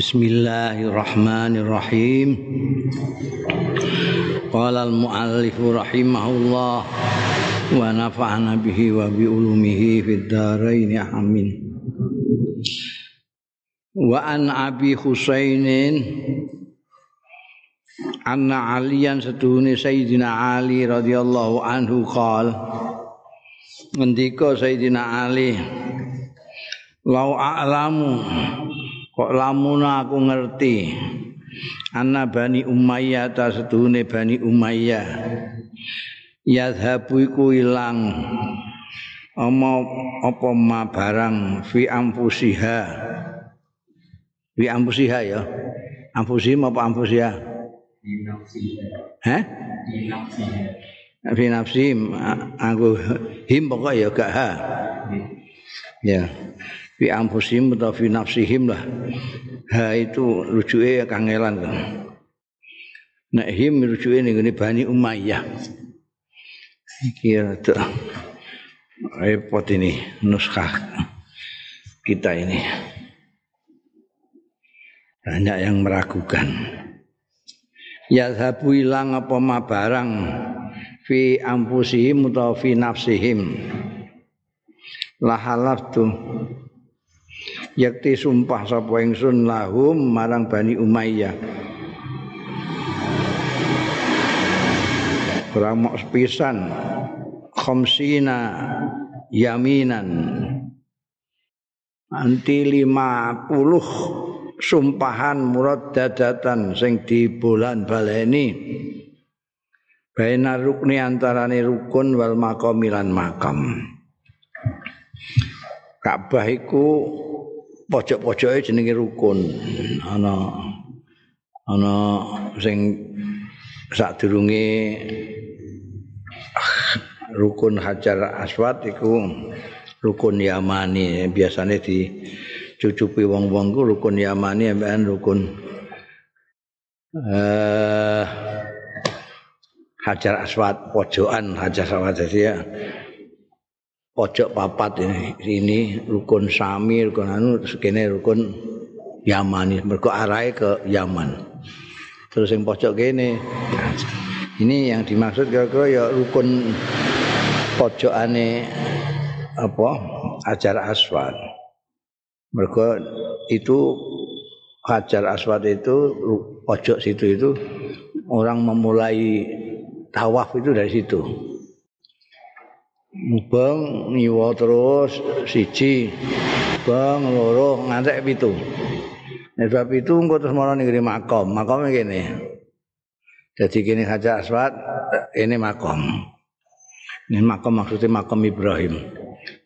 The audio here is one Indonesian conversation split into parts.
بسم الله الرحمن الرحيم قال المؤلف رحمه الله ونفعنا به وبعلومه في الدارين آمين وعن أبي حسين أن عليا ستون سيدنا علي رضي الله عنه قال من سيدنا علي لو أعلم kok lamuna aku ngerti? Anna bani umayyah ta setuhune bani umayyah. Yadhabu iku ilang. Ama apa ma barang fi amfusiha fi amfusiha ya? Amfusim apa amfusiha Hah? Fi nafsi aku him pokok ya gak ha. Ya. Fi anfusihim atau fi nafsihim lah. Ha itu rujuke kangelan kan. Nek him rujuke ning Bani Umayyah. Iki rada repot ini nuskah kita ini. Banyak yang meragukan. ya zabu ilang apa ma barang fi ampusihim utawa fi nafsihim la halaftu yakti sumpah sapa ingsun lahum marang Bani Umayyah. Kurang mok sepisan. Khamsina yaminan. Anti lima puluh sumpahan murad dadatan sing di bulan baleni baina rukni antarane rukun wal makamilan makam. Ka'bah iku pojok-pojoke jenenge rukun. Ana ana sing sadurunge rukun Hajar Aswad iku rukun Yamani. Biasanya di cucupi wong-wong ku rukun Yamani ambekan rukun eh Hajar Aswad pojokan Hajar Aswad. Ya pojok papat ini ini rukun Sami rukun anu sekene rukun Yamani mergo arahe ke Yaman. Terus yang pojok kene ini yang dimaksud kira-kira ya rukun pojokane apa Hajar Aswad. Mereka itu Hajar Aswad itu pojok situ itu orang memulai tawaf itu dari situ. Mubeng nyiwa terus siji bang loro ngantek pitu. Nek bab itu engko terus marang ning makom. Makome kene. Jadi kene Hajar Aswad ini makom. Ini makom maksudnya makom Ibrahim.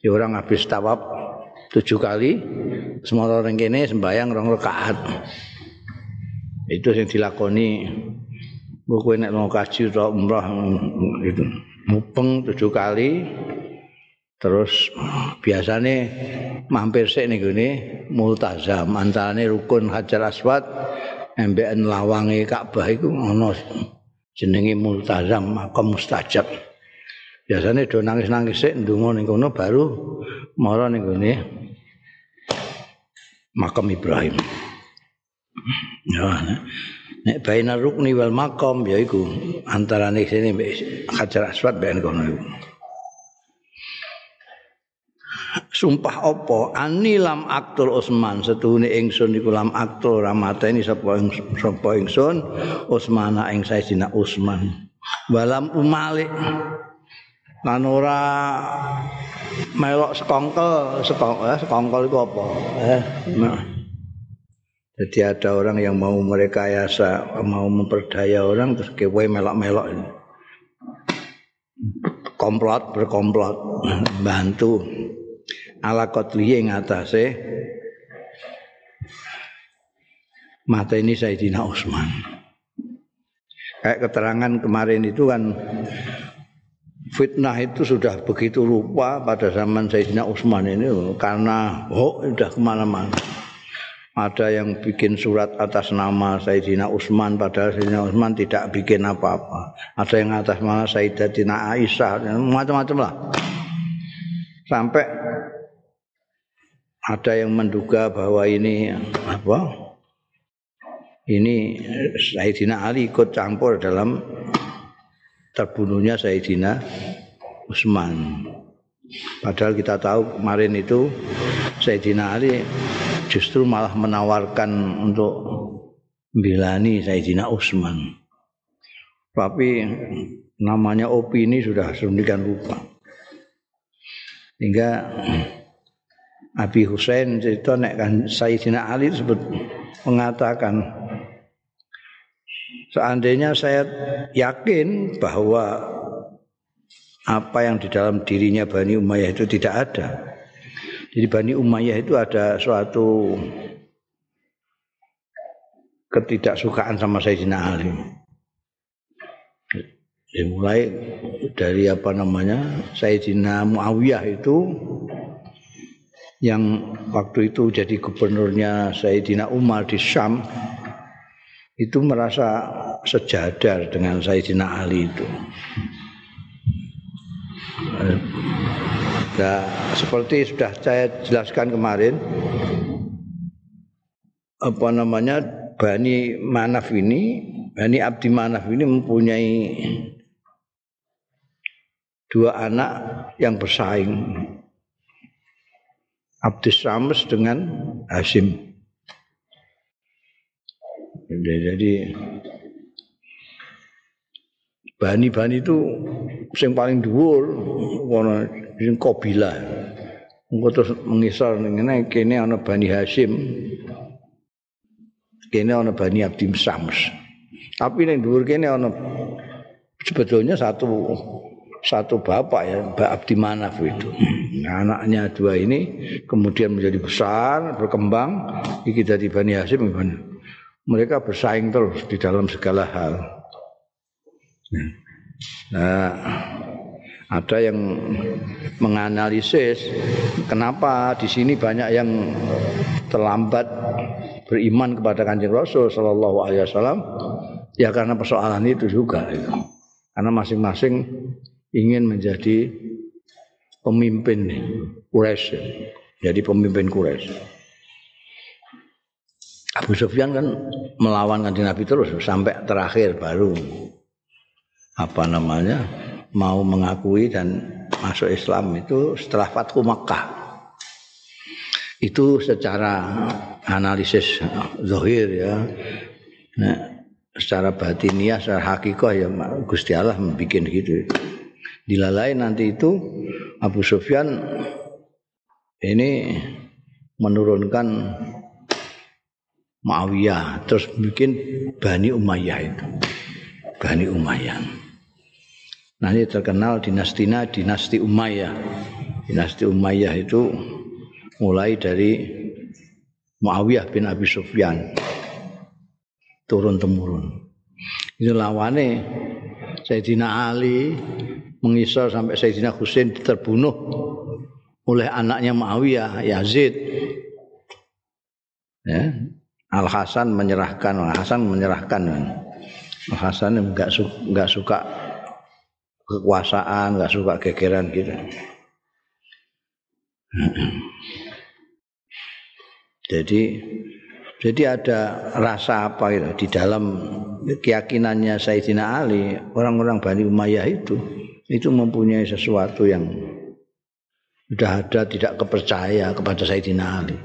Ya orang habis tawaf tujuh kali semua orang kene sembayang rong rakaat itu yang dilakoni buku nek mau kaji atau umrah itu mupeng tujuh kali terus biasanya mampir sik nih gini multazam antarane rukun hajar aswad MBN lawangi Ka'bah itu ono jenenge multazam makam mustajab biasanya do nangis nangis sik ndungo ning kono baru mara ning gone makam Ibrahim. Ya, nek baina rukni wal makam ya iku antarane sini Hajar Aswad ben kono iku. Sumpah opo ani lam aktor Utsman setuhune ingsun iku lam aktor ramateni sapa sapa ingsun? Utsmana ing Sayyidina Utsman. Walam umalik. Lan ora melok sekongkel sekongkel eh, sekongkel itu apa? Eh nah. Jadi ada orang yang mau merekayasa mau memperdaya orang terus kewe melok-melok komplot berkomplot bantu. Ala kotli yang atasnya mata ini Sayyidina Utsman. Kayak keterangan kemarin itu kan fitnah itu sudah begitu rupa pada zaman Sayyidina Utsman ini karena oh sudah ke mana-mana. Ada yang bikin surat atas nama Sayyidina Utsman padahal Sayyidina Utsman tidak bikin apa-apa. Ada yang atas nama Sayyidatina Aisyah macam-macam lah. Sampai ada yang menduga bahwa ini apa? ini Sayyidina Ali ikut campur dalam terbunuhnya Sayyidina Utsman. Padahal kita tahu kemarin itu Sayyidina Ali justru malah menawarkan untuk bilani Sayyidina Utsman. Tapi namanya opini sudah sedemikian rupa. Hingga Abi Husain itu nek kan Sayyidina Ali disebut mengatakan seandainya saya yakin bahwa apa yang di dalam dirinya Bani Umayyah itu tidak ada. Jadi Bani Umayyah itu ada suatu ketidaksukaan sama Sayyidina Ali. Dimulai dari apa namanya Sayyidina Muawiyah itu yang waktu itu jadi gubernurnya Sayyidina Umar di Syam itu merasa sejadar dengan Sayyidina Ali itu. Nah, seperti sudah saya jelaskan kemarin apa namanya Bani Manaf ini Bani Abdi Manaf ini mempunyai dua anak yang bersaing Abdus Syams dengan Hasim. Jadi bani-bani itu yang paling dhuwur ana sing kabilah. Engko terus mengisar ngene kene ana Bani Hasim. Kene ana Bani Abdi Syams. Tapi ning dhuwur kene ana sebetulnya satu satu bapak ya Mbak Abdi Manaf itu nah, anaknya dua ini kemudian menjadi besar berkembang iki dari Bani Hasim mereka bersaing terus di dalam segala hal nah ada yang menganalisis kenapa di sini banyak yang terlambat beriman kepada kanjeng Rasul Shallallahu Alaihi Wasallam ya karena persoalan itu juga karena masing-masing ingin menjadi pemimpin Quraisy. Jadi pemimpin Quraisy. Abu Sufyan kan melawan kanjeng Nabi terus sampai terakhir baru apa namanya mau mengakui dan masuk Islam itu setelah Fathu Makkah. Itu secara analisis zahir ya. Nah, secara batiniah, secara hakikah ya Gusti Allah membuat gitu. dilalai nanti itu Abu Sufyan ini menurunkan Muawiyah terus bikin Bani Umayyah itu Bani Umayyah nanti terkenal dinastinya dinasti Umayyah dinasti Umayyah itu mulai dari Muawiyah bin Abi Sufyan turun temurun itu lawannya Sayyidina Ali mengisar sampai Sayyidina Husain terbunuh oleh anaknya Muawiyah Yazid. Ya. Al Hasan menyerahkan, Al Hasan menyerahkan. Al Hasan enggak enggak suka kekuasaan, enggak suka gegeran gitu. Jadi jadi ada rasa apa gitu di dalam keyakinannya Sayyidina Ali, orang-orang Bani Umayyah itu itu mempunyai sesuatu yang sudah ada tidak kepercaya kepada Sayyidina Ali.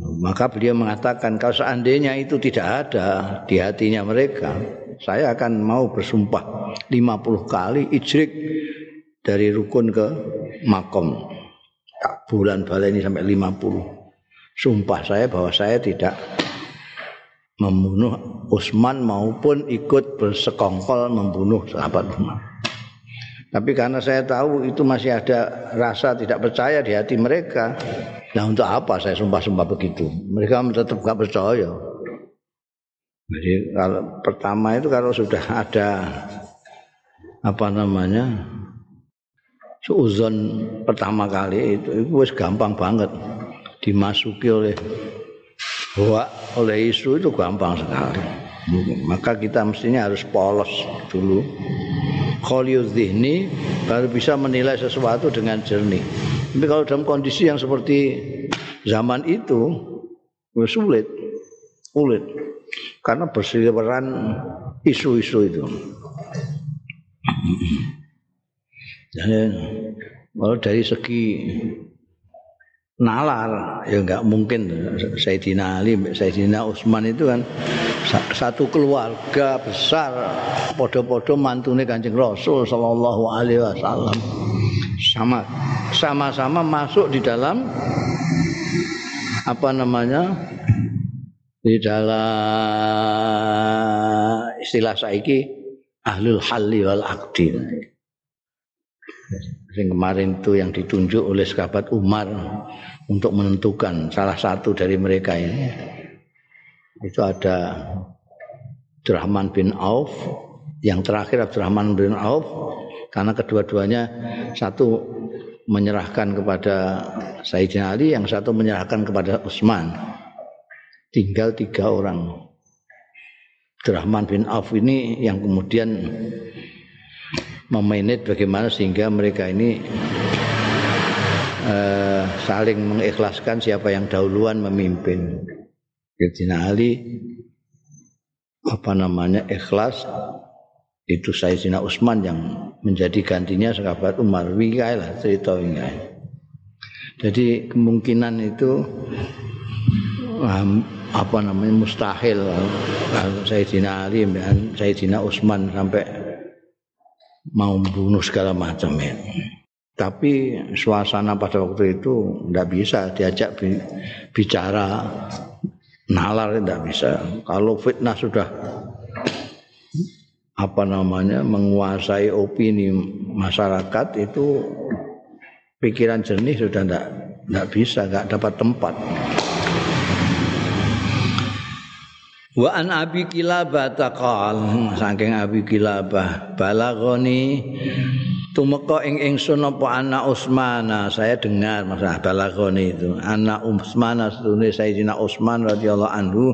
Maka beliau mengatakan kalau seandainya itu tidak ada di hatinya mereka, saya akan mau bersumpah 50 kali ijrik dari rukun ke makom. Bulan baleni sampai 50. Sumpah saya bahwa saya tidak membunuh Utsman maupun ikut bersekongkol membunuh sahabat Umar. Tapi karena saya tahu itu masih ada rasa tidak percaya di hati mereka. Nah untuk apa saya sumpah-sumpah begitu? Mereka tetap gak percaya. Jadi kalau pertama itu kalau sudah ada apa namanya suuzon pertama kali itu itu gampang banget dimasuki oleh bahwa oleh isu itu gampang sekali. Maka kita mestinya harus polos dulu. Kholiuz ini baru bisa menilai sesuatu dengan jernih. Tapi kalau dalam kondisi yang seperti zaman itu, sulit. sulit karena berseliweran isu-isu itu. Jadi kalau dari segi nalar. Ya nggak mungkin. Sayyidina Ali Sayyidina Utsman itu kan satu keluarga besar. Podo-podo mantune Kanjeng Rasul sallallahu alaihi wasallam. Sama sama-sama masuk di dalam apa namanya di dalam istilah saiki ahlul halli wal aqdi yang kemarin itu yang ditunjuk oleh sahabat Umar untuk menentukan salah satu dari mereka ini. Itu ada Abdurrahman bin Auf yang terakhir Abdurrahman bin Auf karena kedua-duanya satu menyerahkan kepada Sayyidina Ali yang satu menyerahkan kepada Utsman. Tinggal tiga orang. Abdurrahman bin Auf ini yang kemudian memanage bagaimana sehingga mereka ini uh, saling mengikhlaskan siapa yang dahuluan memimpin. Sayyidina Ali apa namanya ikhlas itu Sayyidina Utsman yang menjadi gantinya sahabat Umar Wikai lah cerita Wikai. Jadi kemungkinan itu um, apa namanya mustahil kalau Sayyidina Ali dan Sayyidina Utsman sampai mau membunuh segala macam ya. Tapi suasana pada waktu itu tidak bisa diajak bicara nalar tidak bisa. Kalau fitnah sudah apa namanya menguasai opini masyarakat itu pikiran jernih sudah tidak tidak bisa, nggak dapat tempat. Wa an Abi Kilabah taqal. Saking Abi Kilabah. Balagoni tumeka ing ingsun apa anak Utsmana saya dengar masalah balagoni itu. Anak Utsmana setune Sayyidina Utsman radhiyallahu anhu.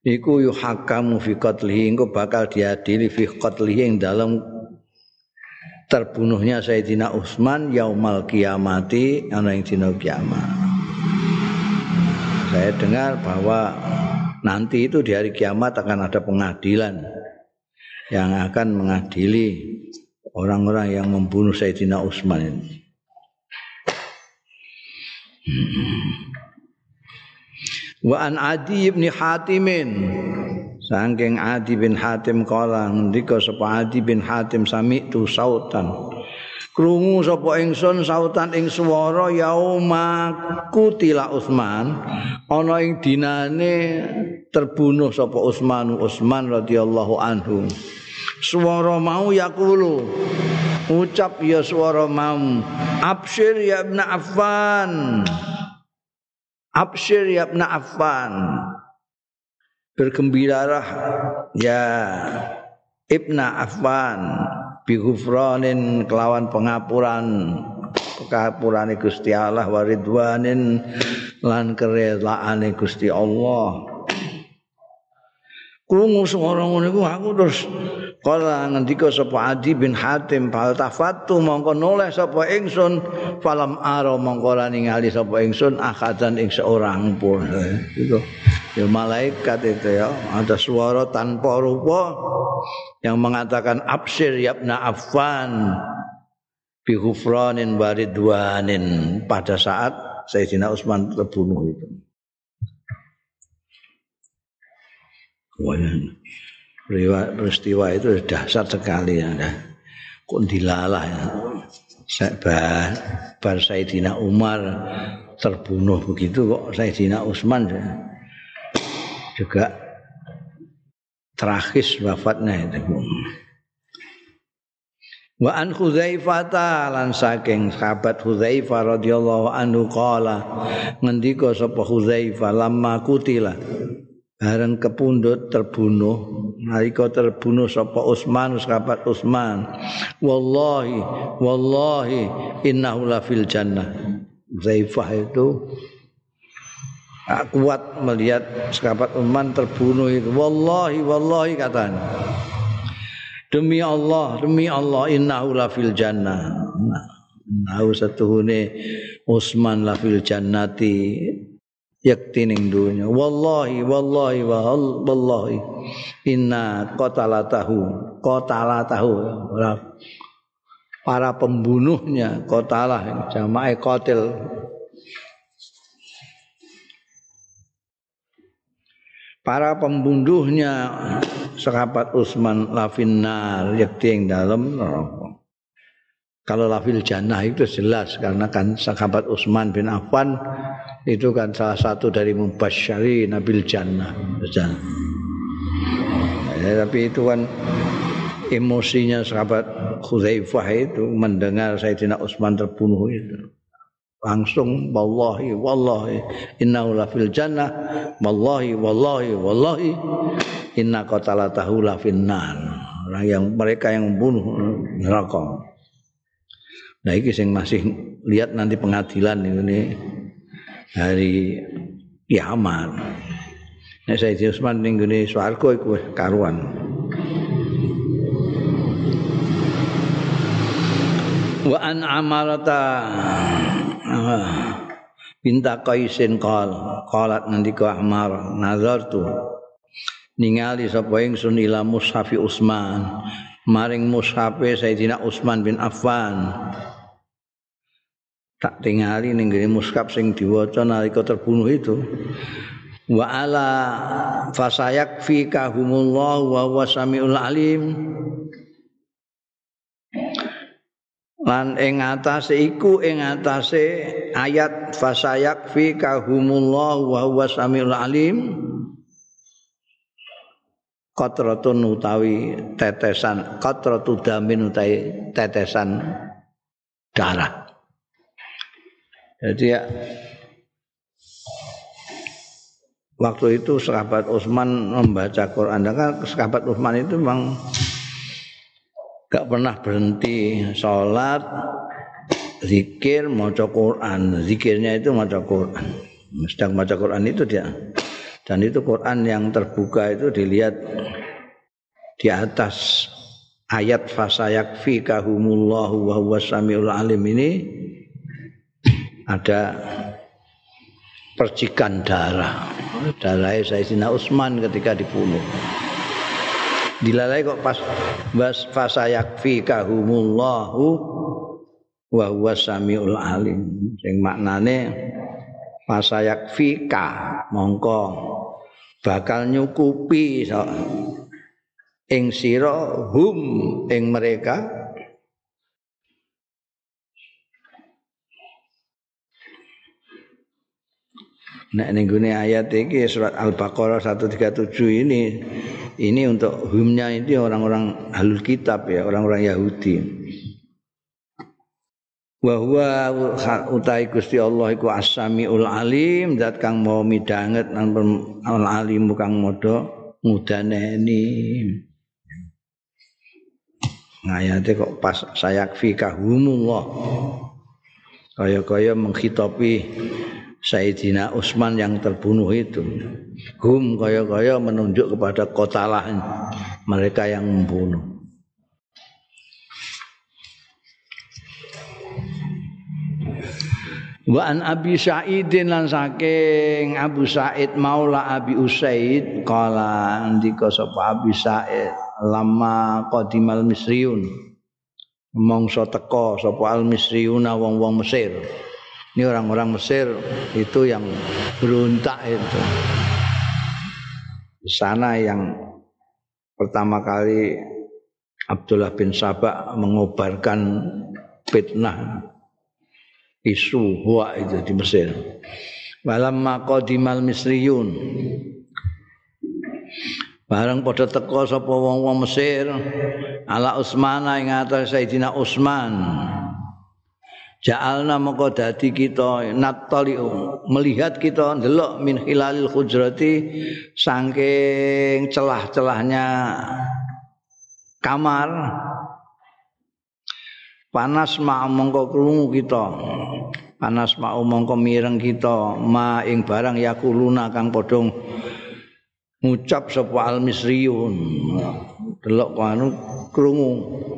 Iku yuhakamu fi qatlihi. Engko bakal diadili fi qatlihi ing dalam terbunuhnya Sayyidina Utsman yaumal kiamati ana ing dina kiamat. Saya dengar bahwa nanti itu di hari kiamat akan ada pengadilan yang akan mengadili orang-orang yang membunuh Sayyidina Utsman ini. Wa an Adi bin Hatimin. Sangking Adi bin Hatim kala ngendika sapa Adi bin Hatim sami tu sautan krungu sapa ingsun sautan ing swara yauma kutila Utsman. Ana ing dinane terbunuh sapa Utsman Utsman radhiyallahu anhu. Swara mau yaqulu ucap ya swara mau absyir ya ibn Affan. Absyir ya ibn Affan. Bergembiralah ya ibna Affan bighufranin kelawan pengapuran. Pengapurane Gusti Allah waridwanin lan kerelaane Gusti Allah Krungu suara ngono iku aku terus kala ngendika sapa Adi bin Hatim fal tafattu mongko noleh sapa ingsun falam ara mongko ningali sapa ingsun akadan ing seorang pun. Itu ya malaikat itu ya ada suara tanpa rupa yang mengatakan absir yabna affan bi ghufranin waridwanin pada saat Sayyidina Utsman terbunuh itu peristiwa itu dahsyat sekali ya. Kok dilalah ya. Bar, bar Sayyidina Umar terbunuh begitu kok Sayyidina Utsman ya. juga tragis wafatnya itu. Wa an Hudzaifah lan saking sahabat Hudzaifah radhiyallahu anhu qala ngendika sapa Hudzaifah lamma kutila bareng kepundut terbunuh nalika terbunuh sapa Utsman sahabat Utsman. Wallahi wallahi innahu la jannah. Zaifah itu kuat melihat sahabat Utsman terbunuh itu. Wallahi wallahi katanya. Demi Allah demi Allah innahu la jannah. Nah, satuhune Utsman la jannati yakti ning dunya. Wallahi wallahi wallahi. Inna qatalatahu qatalatahu. Para pembunuhnya qatalah jamaah qatil. Para pembunuhnya sahabat Utsman lafinnar yakti ing dalem neraka kalau lafil jannah itu jelas karena kan sahabat Utsman bin Affan itu kan salah satu dari mubasyari nabil jannah. Ya, tapi itu kan emosinya sahabat Khuzaifah itu mendengar Sayyidina Utsman terbunuh itu. Langsung wallahi wallahi innahu lafil jannah wallahi wallahi wallahi inna qatalatahu lafin nar. Orang yang mereka yang membunuh neraka. Nah ini sing masih lihat nanti pengadilan ini hari kiamat. Nek saya Usman ning gone swarga iku karuan. Wa an amarata Binta Qaisin qal qalat nandika Amar nazartu ningali sapa ingsun ila mushafi Utsman maring mushafe Sayyidina Utsman bin Affan tak tingali ning ngene muskap sing diwaca nalika terbunuh itu. Wa ala fasayak fi kahumullah wa huwa samiul alim. Lan ing atase iku ing atase ayat fasayak fi kahumullah wa huwa samiul alim. Qatratun utawi tetesan qatratu damin utawi tetesan darah Jadi ya waktu itu sahabat Utsman membaca Quran. Dan kan sahabat Utsman itu memang gak pernah berhenti sholat zikir maca Quran. Zikirnya itu maca Quran. Sedang maca Quran itu dia. Dan itu Quran yang terbuka itu dilihat di atas ayat fasayak fi kahumullahu wa huwas samiul alim. Ini ada percikan darah. Darah Sayyidina Utsman ketika dibunuh. Dilalai kok pas bas fasayakfi kahumullahu wa huwa samiul alim. Sing maknane fasayakfi ka mongko bakal nyukupi so, ing sira hum ing mereka Nek ning ayat iki surat Al-Baqarah 137 ini ini untuk humnya ini orang-orang halul kitab ya, orang-orang Yahudi. Wa huwa utai Gusti Allah iku As-Samiul Alim, zat kang mau midanget nang alim kang modho ngudaneni. Ngayate kok pas sayakfi kahumullah. Kaya-kaya menghitopi Sayyidina Utsman yang terbunuh itu. Hum kaya-kaya menunjuk kepada kotalah mereka yang membunuh. Wa an Abi Sa'idin lan saking Abu Sa'id Maula Abi Usaid kala ndika sapa Abi Sa'id lama qadimal Misriun mongso teka sapa al Misriuna wong-wong Mesir. Ini orang-orang Mesir itu yang berontak itu. Di sana yang pertama kali Abdullah bin Sabah mengobarkan fitnah isu huwa itu di Mesir. Walam maqadimal misriyun. Barang pada teko sapa wong-wong Mesir ala Utsmana ing atas Sayyidina Utsman. Ja'alna moko dadi kita natali melihat kita ndelok min hilalil hujrati saking celah-celahnya kamar. Panas ma mongko krungu kita panas ma mongko mireng kita ma ing barang yakuluna kang padha ngucap sapa al misriyun. Delok anu krungu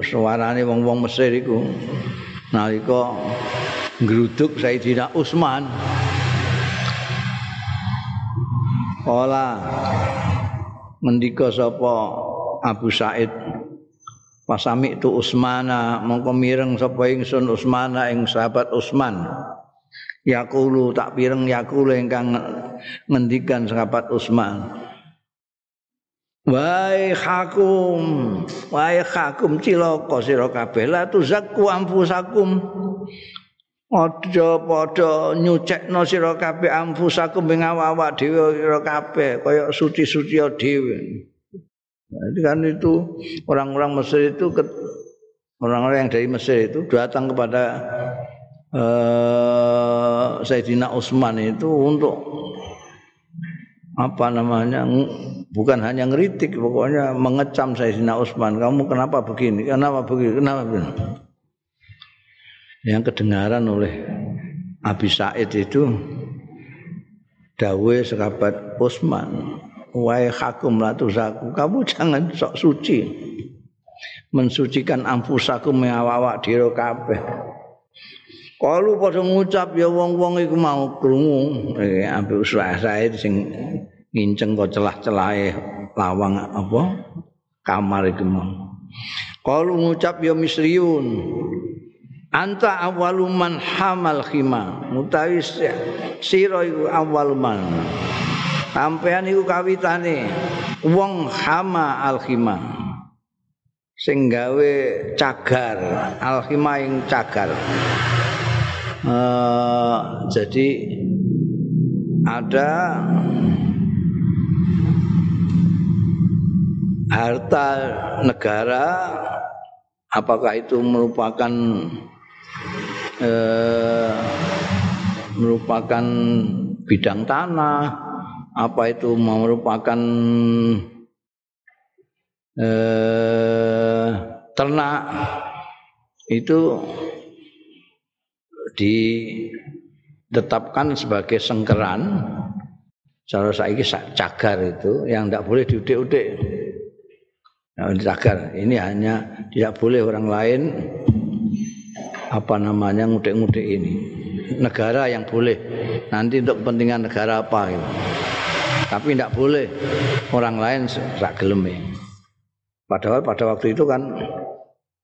suarane wong-wong Mesir iku nalika ngruduk Sayyidina Utsman Kala ngendika sapa Abu Said Pasami itu Usmana mongko mireng sapa ingsun Usmana ing sahabat Usman. Yakulu tak pireng yakulu ingkang ngendikan sahabat Usman. Wahai hakum, wahai hakum cilaka sira kabeh la tuzakku amfusakum. Aja padha nyucekno sira kabeh amfusakum ing awak dhewe sira kabeh kaya suci-suci dhewe. Jadi kan itu orang-orang Mesir itu orang-orang yang dari Mesir itu datang kepada uh, Sayyidina Utsman itu untuk apa namanya bukan hanya ngeritik pokoknya mengecam Sayyidina Utsman. Kamu kenapa begini? Kenapa begini kenapa begini yang kedengaran oleh Abi Said itu dawe sekabat Utsman Wahai hakum latu zaku Kamu jangan sok suci. Mensucikan ampusaku Mengawawak diro kabeh Kalau pada ngucap Ya wong-wong iku mau kerungu eh, Ambil usaha saya Sing nginceng kok celah-celah Lawang apa Kamar iku mau. Kalau ngucap ya misriun Anta awaluman hamal khima. Mutawis Siro iku awaluman sampean iku kawitane wong hama alkhima sing gawe cagar alkhima ing cagar uh, jadi ada harta negara apakah itu merupakan uh, merupakan bidang tanah apa itu merupakan eh, ternak itu ditetapkan sebagai sengkeran. Cara saiki cagar itu yang tidak boleh diudik-udik nah, cagar. Ini hanya tidak boleh orang lain apa namanya ngudik-ngudik ini. Negara yang boleh. Nanti untuk kepentingan negara apa gitu. tapi tidak boleh orang lain tak gelem padahal pada waktu itu kan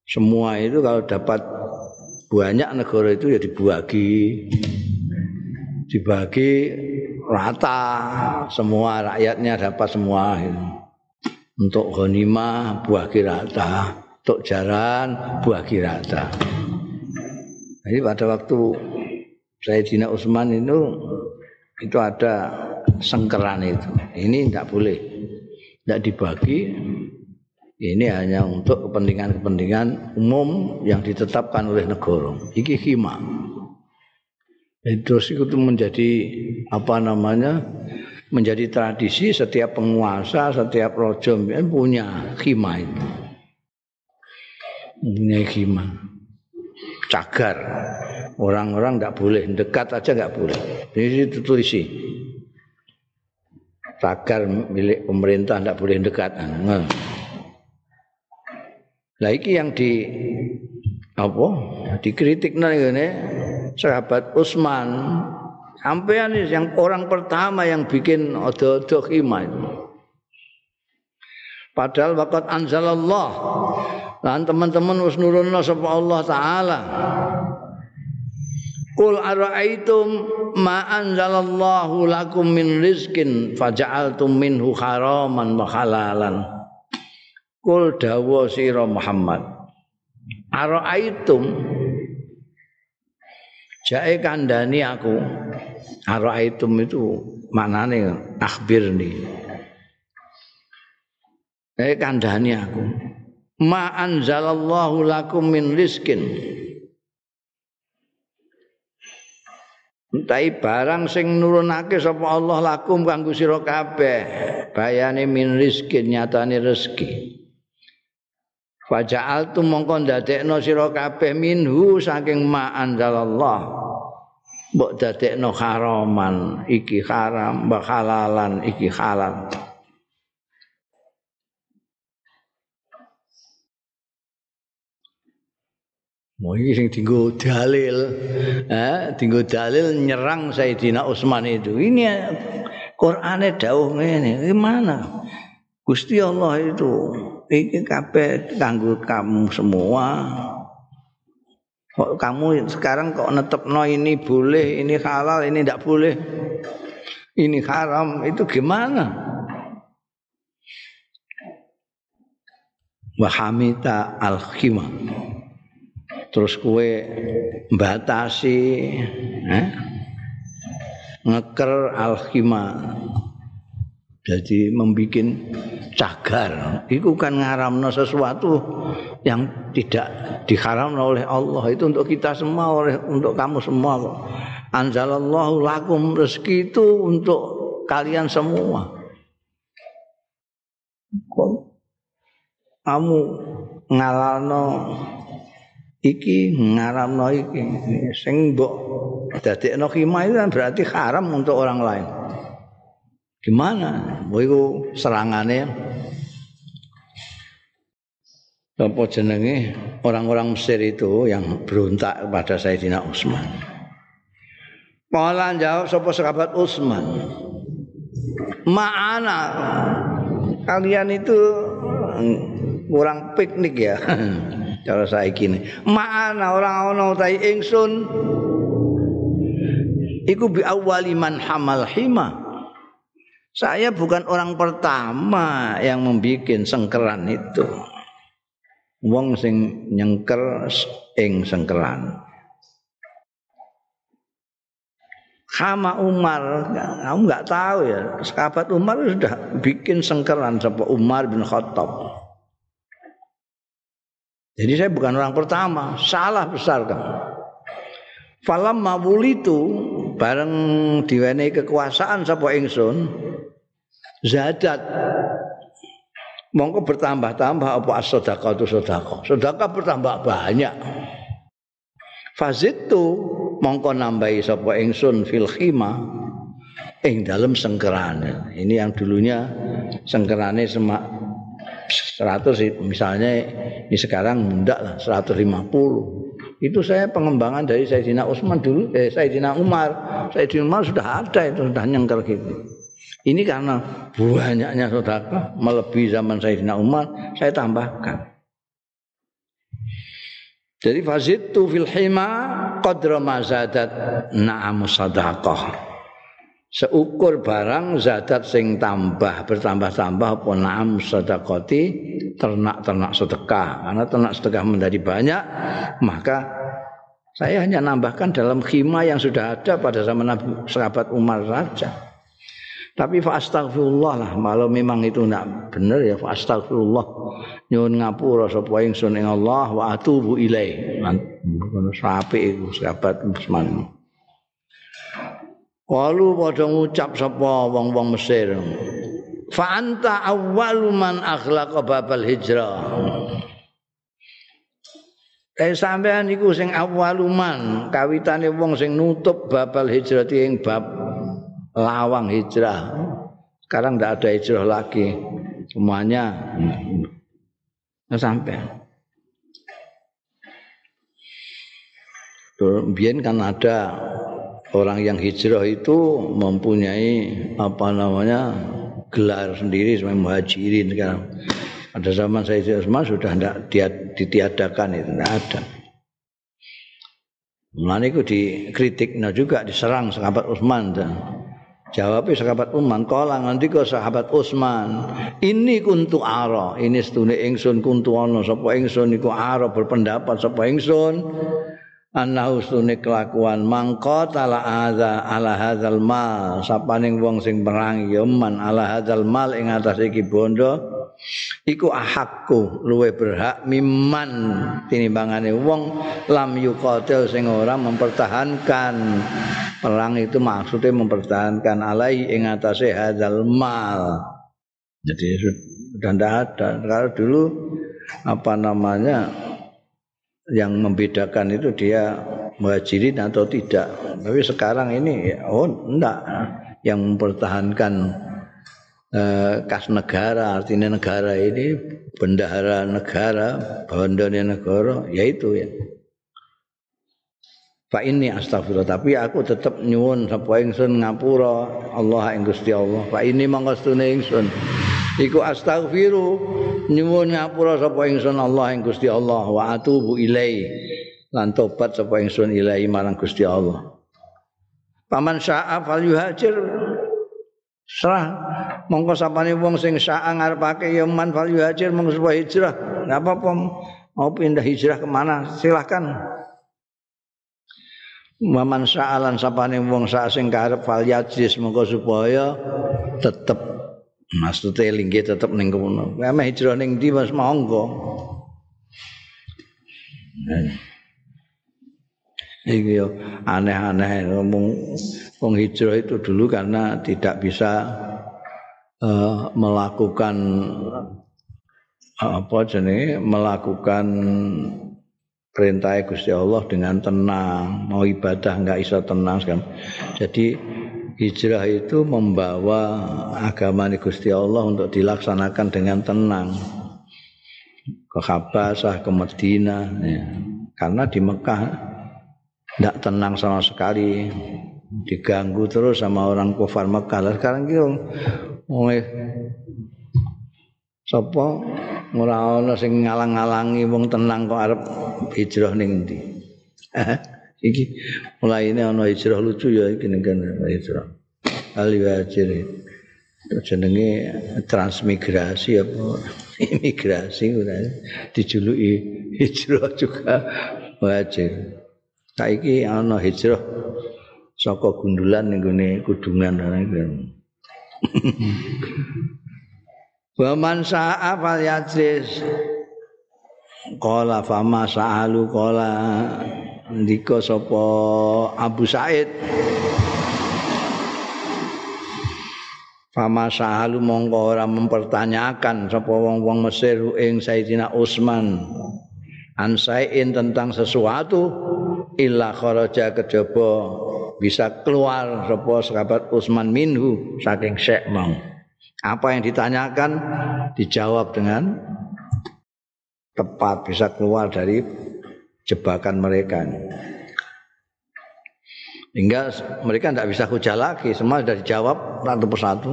semua itu kalau dapat banyak negara itu ya dibagi dibagi rata semua rakyatnya dapat semua gitu. untuk ghanimah bagi rata untuk jaran bagi rata jadi pada waktu Sayyidina Utsman itu itu ada sengkeran itu. Ini tidak boleh. Tidak dibagi. Ini hanya untuk kepentingan-kepentingan umum yang ditetapkan oleh negara. Iki hima. Terus itu menjadi apa namanya? Menjadi tradisi setiap penguasa, setiap rojo punya hima itu. Punya hima. Cagar. Orang-orang tidak boleh dekat aja nggak boleh. Ini ditulis tagar milik pemerintah tidak boleh dekat. Nah. Lah iki yang di apa? Dikritik ini sahabat Utsman. Sampean yang orang pertama yang bikin khimah itu. Padahal wakat anzalallah. Dan teman-teman wis nurunna sapa Allah taala. Qul ara'aitum ma anzalallahu lakum min rizkin faja'altum minhu haraman wa halalan. Qul dawa sira Muhammad. Ara'aitum Jae kandani aku. Ara'aitum itu maknane akhbirni. Jae kandani aku. Ma anzalallahu lakum min rizkin. Entai barang sing nurunake sapa Allah lakum kanggo sira kabeh. Bayane min rizkin nyatane rezeki. Faja'al tu mongko ndadekno sira kabeh minhu saking ma anzalallah. Mbok dadekno haraman, iki haram, mbok halalan, iki halal. Mau ini sing tinggu dalil, eh, tinggu dalil nyerang Sayyidina Utsman itu. Ini Qur'ane dawuh ngene, gimana? Gusti Allah itu iki kabeh kanggo kamu semua. Kok kamu sekarang kok netepno ini boleh, ini halal, ini tidak boleh. Ini haram, itu gimana? Wahamita al-khimah. Terus kue batasi eh? ngeker al-khimah. Jadi membuat cagar. Itu kan ngaramno sesuatu yang tidak diharamno oleh Allah. Itu untuk kita semua, oleh untuk kamu semua kok. Anzalallahu lakum rezeki itu untuk kalian semua. Kok kamu ngalalno iki ngaramno iki sing mbok dadekno khimah itu kan berarti haram untuk orang lain. Gimana? Mau itu serangannya apa jenenge orang-orang Mesir itu yang berontak kepada Sayyidina Utsman. Malah jawab sapa sahabat Utsman. Ma'ana kalian itu kurang piknik ya. Cara saya gini. Ma'ana orang ana utahe ingsun iku bi awwali man hamal hima. Saya bukan orang pertama yang membuat sengkeran itu. Wong sing nyengker ing sengkeran. Hama Umar, kamu nggak tahu ya, sahabat Umar sudah bikin sengkeran sama Umar bin Khattab. Jadi saya bukan orang pertama, salah besar kamu. Falam mawul itu bareng diwenehi kekuasaan sapa ingsun, zadat mongko bertambah-tambah apa as-sedekah itu sedekah. Sedekah bertambah banyak. Fazitu mongko nambahi sapa ingsun fil khima ing dalam sengkerane. Ini yang dulunya sengkerane semak 100 misalnya ini sekarang mundak lah 150 itu saya pengembangan dari Sayyidina Utsman dulu eh Sayyidina Umar Sayyidina Umar sudah ada itu sudah nyengker gitu ini karena banyaknya sedekah melebihi zaman Sayyidina Umar, saya tambahkan. Jadi fazitu fil hima qadra ma zadat na'am sadaqah. Seukur barang zadat sing tambah bertambah-tambah apa na'am sadaqati ternak-ternak sedekah. Karena ternak sedekah menjadi banyak, maka saya hanya nambahkan dalam khima yang sudah ada pada zaman Nabi sahabat Umar saja. Tapi fa astagfirullah lah, kalau memang itu tidak benar ya fa astagfirullah. Nyuwun ngapura sapa ingsun ing Allah wa atubu ilaih. Ngono sapi iku sahabat Usman. Walu padha ngucap sapa wong-wong Mesir. Fa anta awwalu man akhlaqa babal hijrah. Eh sampean iku sing awaluman kawitane wong sing nutup babal hijrah ing bab lawang hijrah. Sekarang tidak ada hijrah lagi. Semuanya sampai. Biar kan ada orang yang hijrah itu mempunyai apa namanya gelar sendiri sebagai muhajirin sekarang. Pada zaman saya Utsman sudah tidak ditiadakan itu tidak ada. Mulanya itu dikritik, nah juga diserang sahabat Utsman. Jawab sahabat Utsman, kala ngendika sahabat Utsman, ini kuntu ara, ini setune ingsun kuntu ana sapa ingsun iku ara berpendapat sapa ingsun. Ana usune kelakuan mangko tala ada ala hadzal mal. Sapaning wong sing perang ya man ala hadzal mal ing atas iki bondo iku ahakku luwe berhak miman tinimbangane wong lam yuqatil sing ora mempertahankan. Perang itu maksudnya mempertahankan alai ing atase hadzal mal. Jadi sudah tidak ada. Kalau dulu apa namanya yang membedakan itu dia muhajirin atau tidak. Tapi sekarang ini oh enggak yang mempertahankan Eh, kas negara artinya negara ini bendahara negara bandane negara yaitu ya Fa ini astagfirullah tapi aku tetep nyuwun sapa ingsun ngapura Allah ing Gusti Allah. Fa ini mangkastune ingsun iku astaghfiru nyuwun ngapura sapa ingsun Allah ing Gusti Allah wa atubu ilai lan tobat sapa ingsun ilahi marang Gusti Allah. Paman sya'a fal yuhajir serah mongko sapane wong sing sya'a ngarepake ya man fal yuhajir mongko hijrah. Enggak apa-apa mau pindah hijrah kemana silahkan. Waman sa'alan sapane wong sak sing karep fal yajis mengko supaya tetep maksudnya lingge tetep ning kono. Kowe hijrah ning ndi Mas monggo. Iki yo aneh-aneh ngomong wong hijrah itu dulu karena tidak bisa uh, melakukan apa jenenge melakukan perintah Gusti Allah dengan tenang, mau ibadah nggak iso tenang sekarang. Jadi hijrah itu membawa agama Gusti Allah untuk dilaksanakan dengan tenang ke Habasah, ke Medina, ya. karena di Mekah tidak tenang sama sekali, diganggu terus sama orang kafir Mekah. Lah sekarang gitu, mulai ora ana sing ngalang-alangi wong tenang kok arep hijrah ning ndi. iki mulai ini ana hijrah lucu ya iki ning hijrah. Ali wajir jenenge transmigrasi apa imigrasi ora dijuluki hijrah juga wajir. Saiki ana hijrah saka gundulan ning gone kudungan Wa man sa'a fal yajlis. Qala fama sa'alu qala ndika sapa Abu Said. Fama sa'alu mongko ora mempertanyakan sapa wong-wong Mesir ing Sayyidina Utsman. Ansain tentang sesuatu illa kharaja kejaba bisa keluar sapa sahabat Utsman minhu saking Syekh mau. Apa yang ditanyakan dijawab dengan tepat bisa keluar dari jebakan mereka. Hingga mereka tidak bisa hujah lagi, semua sudah dijawab satu persatu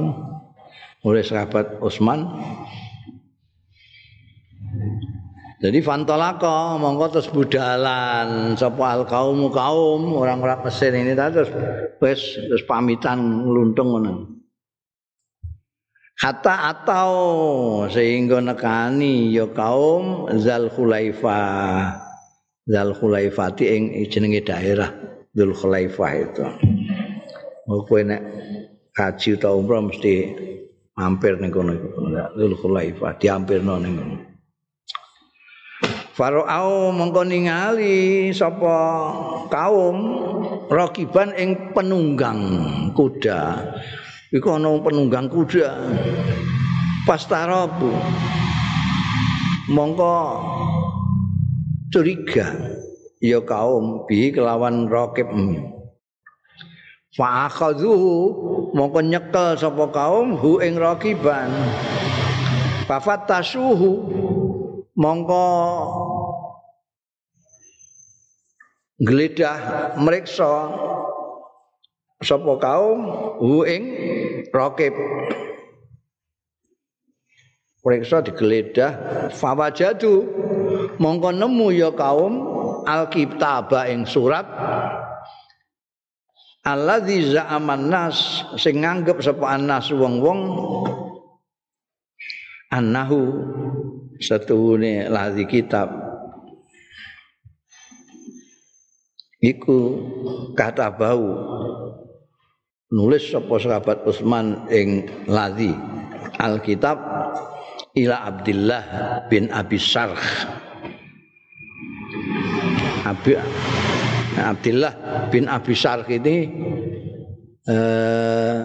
oleh sahabat Utsman. Jadi fantolako mongko terus budalan sapa al kaum kaum orang-orang Mesir ini terus wis terus pamitan ngluntung ngono. hatta atau sehingga nekani ya kaum Zal Khulaifah Zal Khulaifati ing jenenge daerah Dzul Khulaifah itu. Mau kowe nek kaji utawa umrah mesti mampir ning kono iku. Dzul Khulaifah diampirno ning kono. Farao mongko ningali sapa kaum rakiban ing penunggang kuda. Iku ana penunggang kuda. Pas tarabu mongko curiga ya kaum bi kelawan rakib fa akhadhuhu mongko nyekel sapa kaum hu ing rakiban fafat tasuhu mongko geledah meriksa sapa kaum hu ing rakib digeledah fawajadu. Mongko nemu ya kaum alkitaba ing surat. Alladzi za'aman nas sing nganggep sapa anas wong-wong annahu satuhune ladzi kitab. Iku kata bau. Nulis sapa sahabat Utsman ing ladzi Alkitab ila Abdullah bin Abi Sarh. Abi Abdullah bin Abi Sarh ini eh,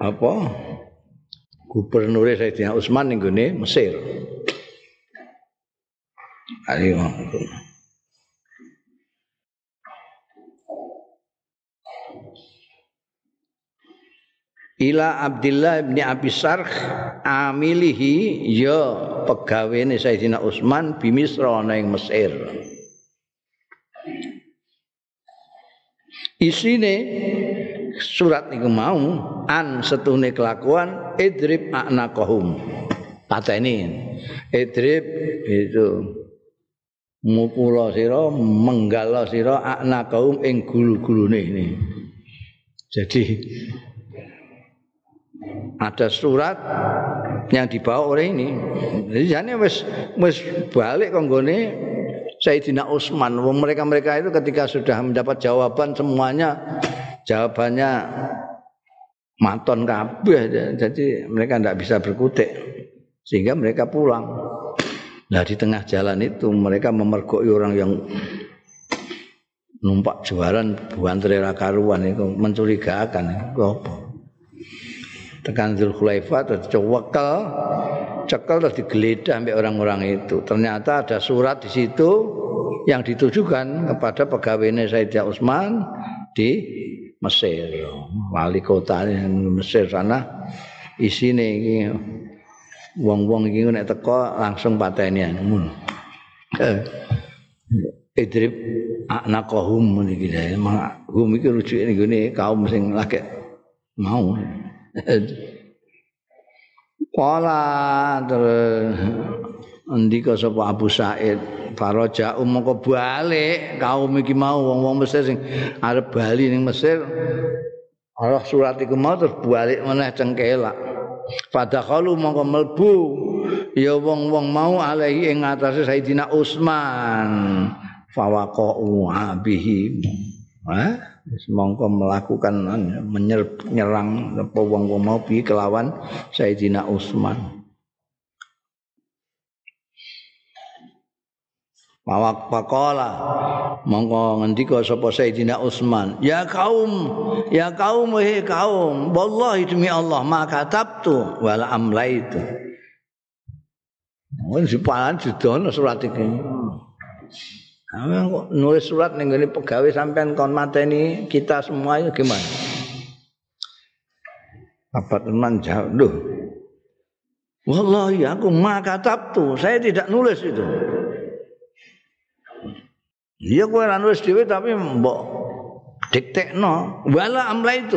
apa gubernur Sayyidina Utsman ning Mesir Ayo. ila Abdullah bin Abi Sarh amilihi ya pegawene Sayyidina Utsman bi Misra ing Mesir isine surat niku mau an setune kelakuan idrib anaqahum pateni idrib itu mukula sira menggala sira anaqahum ing gulu-gulune ini jadi ada surat yang dibawa oleh ini. Jadi jane wis wis balik konggone Sayyidina Utsman. Mereka-mereka itu ketika sudah mendapat jawaban semuanya jawabannya maton kabeh. Jadi mereka tidak bisa berkutik sehingga mereka pulang. Nah di tengah jalan itu mereka memergoki orang yang numpak juaran buan karuan itu mencurigakan. Apa? tekan Zulkhulayfa terus cewekel cekel terus digeledah sampai orang-orang itu ternyata ada surat di situ yang ditujukan kepada pegawainya Sayyidina Utsman di Mesir. Wali kota Mesir sana. Isine iki wong-wong iki nek teko langsung pateni ngono eh, idrib anaqahum niki hum iki rujuke ngene kaum sing lagi mau. Kala terus ndika sapa Abu Said Faraja umangka balik. Kaum iki mau wong-wong Mesir sing arep bali ning Mesir. Allah surat iku mau terus balik meneh cengkelak. Fadakhalu mongko melbu ya wong-wong mau alaihi ing atase Sayyidina Utsman. Fawaqa'u abihi ha mongko melakukan menyerang apa wong-wong mau bi kelawan Sayyidina Utsman. Mawak pakola mongko ngendika sapa Sayyidina Utsman, "Ya kaum, ya kaum he kaum, wallahi demi Allah maka tabtu wala amlaitu." Wong sipalan didono surat iki. nulis surat ning ngene pegawai sampean kon mateni kita semua itu gimana? Apa teman jawab, "Duh. Wallahi aku maka tuh, saya tidak nulis itu." Iya kowe ora nulis dhewe tapi mbok diktekno, wala amla itu.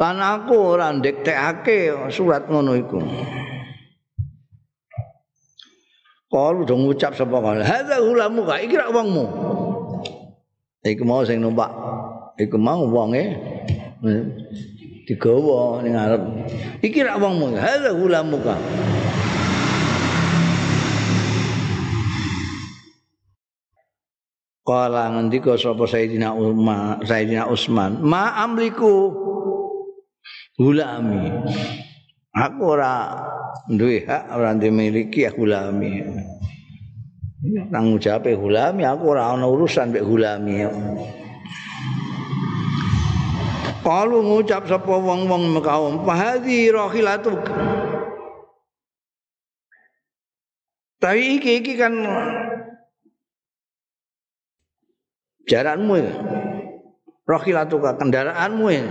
Lan aku ora ndiktekake surat ngono iku. Kalu dong ngucap sapa kan. Hadza hulamu ka iki rak wongmu. Iku mau sing numpak. Iku mau wonge digawa ning arep. Iki rak wongmu. Hadza hulamu ka. Kala ngendika sapa Sayyidina Umar, Sayyidina Utsman, "Ma amliku hulami." Aku ora duwe hak ora dimiliki aku lami. Tanggung jawab hulami aku ora ana urusan mek hulami. Kalau ngucap sapa wong-wong kaum, "Fahadhi rahilatu." Tapi iki iki kan jaranmu ya. Rahilatu kendaraanmu ya.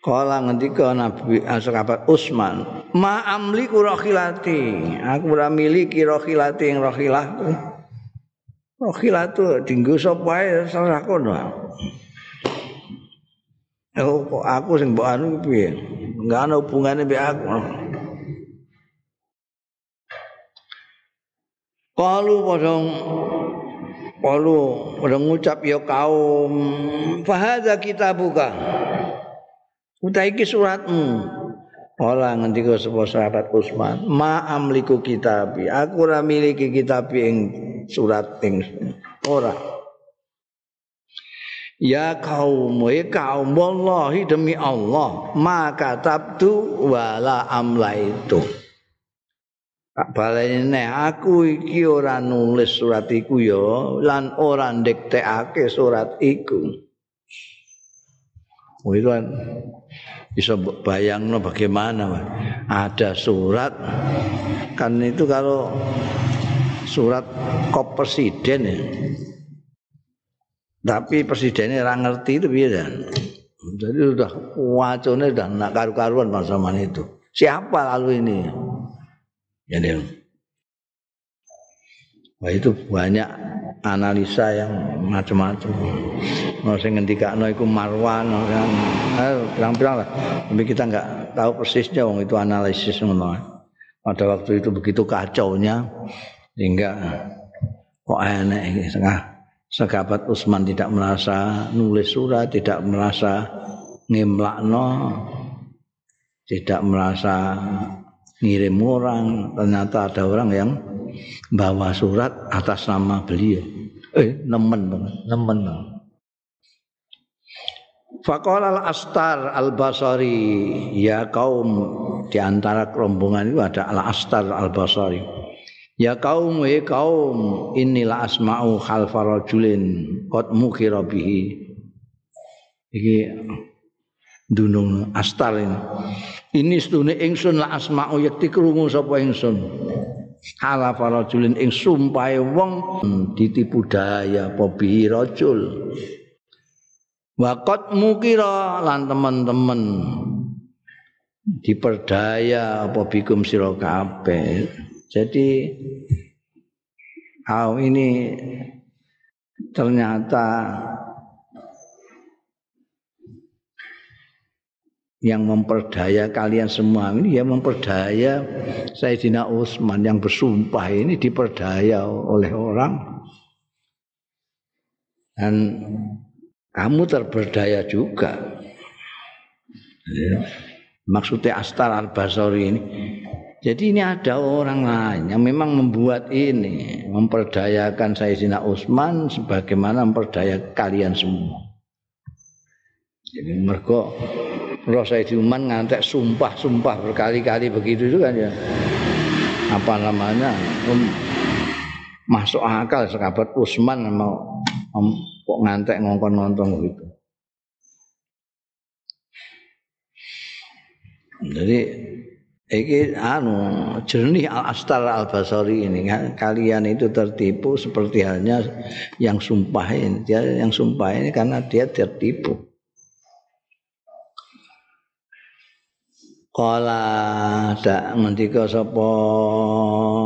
Kala ngendika Nabi sahabat Utsman, "Ma amliku rakhilati." Aku ora miliki rakhilati ing rakhilahku. Rakhilatu dinggo sapa ae salah kono. Aku aku sing mbok anu piye? Enggak ana hubungane aku. Kalu padha Kalu padha ngucap ya kaum, "Fahadza kitabuka." Uta iki suratmu. Ora ngendika sapa sahabat Utsman, "Ma amliku kitabi." Aku ora miliki kitab ing surat ing ora. Ya kaum, ya kaum, wallahi demi Allah, maka tabtu wala amla Tak balene aku iki ora nulis surat iku ya, lan ora ndektekake surat iku. Kan bisa bayang bagaimana ada surat kan itu kalau surat kop presiden ya. Tapi presidennya orang ngerti itu biasa jadi sudah wacone sudah nak karu-karuan pada zaman itu. Siapa lalu ini ya Wah itu banyak analisa yang macam-macam. Ono sing ngendikakno iku Marwan. Pirang-pirang lah. Tapi kita enggak tahu persisnya wong itu analisis ngono. Pada waktu itu begitu kacaunya sehingga kok enek iki setengah sekabat Utsman tidak merasa nulis surat, tidak merasa ngimlakno, tidak merasa ngirim orang, ternyata ada orang yang bawa surat atas nama beliau. Eh, nemen banget, nemen banget. Faqala al-Astar al-Basari Ya kaum Di antara rombongan itu ada al-Astar al-Basari Ya kaum ya kaum Inilah asma'u khalfa rajulin Qad mukhira bihi Iki Dunung Astar ini. Ini sedune ingsun la asma'u Yakti kerungu sapa ingsun. Ala farajulin ing sumpahe wong ditipu daya apa bi rajul. Waqat mukira lan teman-teman diperdaya apa bikum sira jadi kau ini ternyata yang memperdaya kalian semua. Ini ya memperdaya Sayyidina Utsman yang bersumpah ini diperdaya oleh orang. Dan kamu terberdaya juga. Ya. maksudnya Astar Al-Basori ini. Jadi ini ada orang lain yang memang membuat ini memperdayakan Sayyidina Utsman sebagaimana memperdaya kalian semua. Jadi mereka Roh Sayyidi Uman ngantek sumpah-sumpah berkali-kali begitu itu kan ya. Apa namanya? Um, masuk akal sekabat Usman mau kok ngantek ngongkon-ngontong gitu. Jadi iki anu jernih Al Astar Al Basari ini kalian itu tertipu seperti halnya yang sumpah ini dia yang sumpah ini karena dia tertipu Kala dak ngendika sapa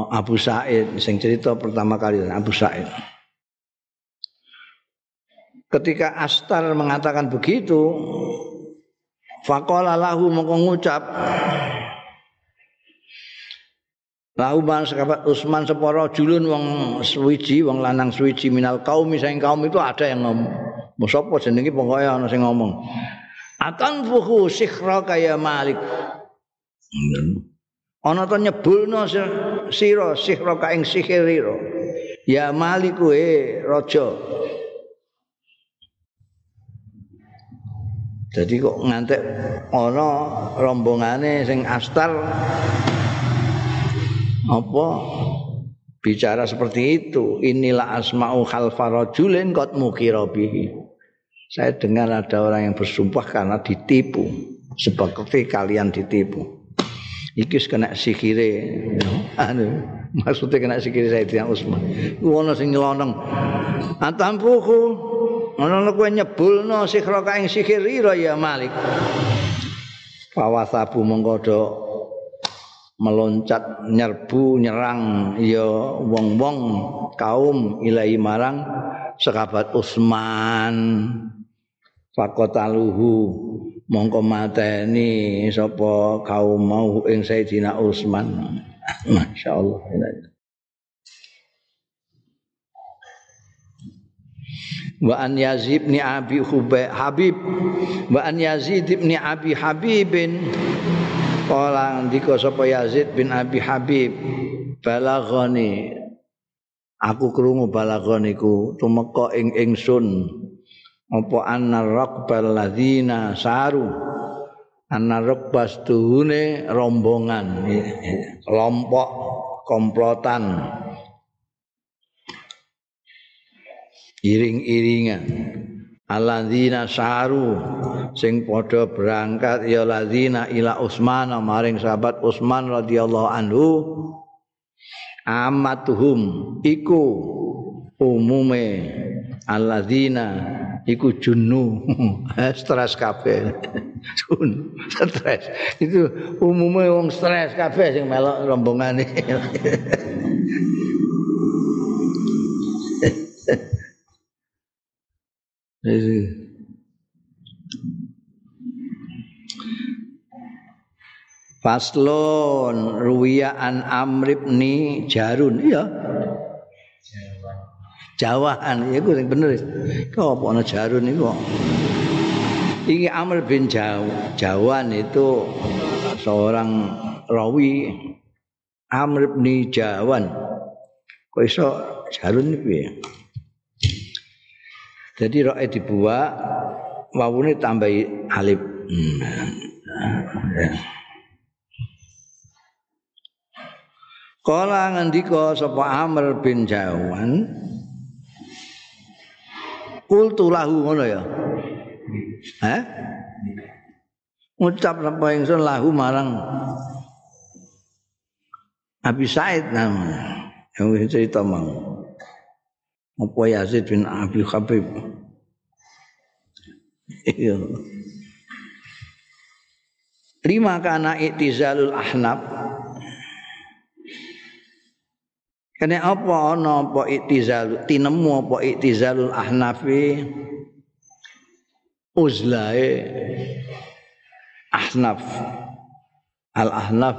Abu Said sing cerita pertama kali Abu Said. Ketika Astar mengatakan begitu, faqala lahu mongko ngucap Lahu man sekabat Usman seporo julun wong suwiji wong lanang suwiji minal kaum sing kaum itu ada yang ngomong. Sapa pokoke ana sing ngomong. Atan fuhu sikhra kaya Malik. Ana to nyebulno sira sikhra ka ing sihirira. Ya Malik kuwe raja. Jadi kok ngantek ana rombongane sing astar apa bicara seperti itu inilah asma'u khalfa rajulin qad mukira bihi Saya dengar ada orang yang bersumpah karena ditipu. Seperti kalian ditipu. Iki kena sikire. Anu, maksudnya kena sikire Sayyidina Utsman. Ono sing nyelonong. Atampuku ono kowe nyebulno sikra ka ing sikirira ya Malik. Fawasabu mengko meloncat nyerbu nyerang ya wong-wong kaum ilahi marang sekabat Utsman fakotaluhu mongko mateni sapa kaum mau ing Sayyidina Utsman masyaallah. Wa an Yazid bin Abi Habib. Wa an Yazid bin Abi Habibin. Kala ndika sapa Yazid bin Abi Habib. Balaghani aku krungu balaghani ku tumeka ing ingsun. Apa anna raqbal ladzina saru? Anna raqbas tuhune rombongan. Kelompok komplotan. Iring-iringan. Alladzina saru. Sing padha berangkat ya ladzina ila Utsman maring sahabat Utsman radhiyallahu anhu amatuhum iku umume alladzina iku junu stres kabeh. Stres. Itu umumnya wong stres kabeh sing melok rombongan Faslon ruwiya an Amr ibni Jarun. Iya. Jawahan. Ya gue yang bener. Kok apa ana Jarun iku? Iki Amr bin Jaw Jawan itu seorang rawi. Amr bin Jawan. Kok iso Jarun iki ya? Jadi roe dibuat wawune tambahi alif. Hmm. Kala ngendika sapa Amr bin Jawan Kultu lahu ngono ya. Hah? Ngucap sapa ingsun lahu marang Abi Said namanya. Yang cerita mau. Apa Yazid bin Abi Khabib. Iya. Lima kana iktizalul ahnaf Kene apa ana apa iktizal tinemu apa iktizalul ahnafi? Uzlae ahnaf. Al ahnaf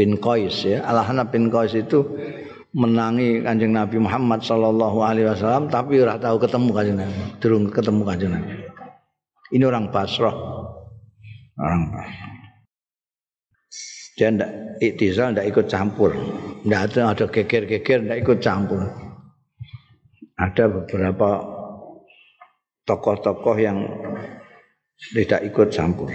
bin qais ya. Al ahnaf bin qais itu menangi kanjeng Nabi Muhammad sallallahu alaihi wasallam tapi ora tahu ketemu kanjeng Nabi durung ketemu kanjeng Nabi. Ini orang Basrah. Orang Basrah dia tidak iktizal tidak ikut campur. Tidak ada ada geger-geger tidak ikut campur. Ada beberapa tokoh-tokoh yang tidak ikut campur.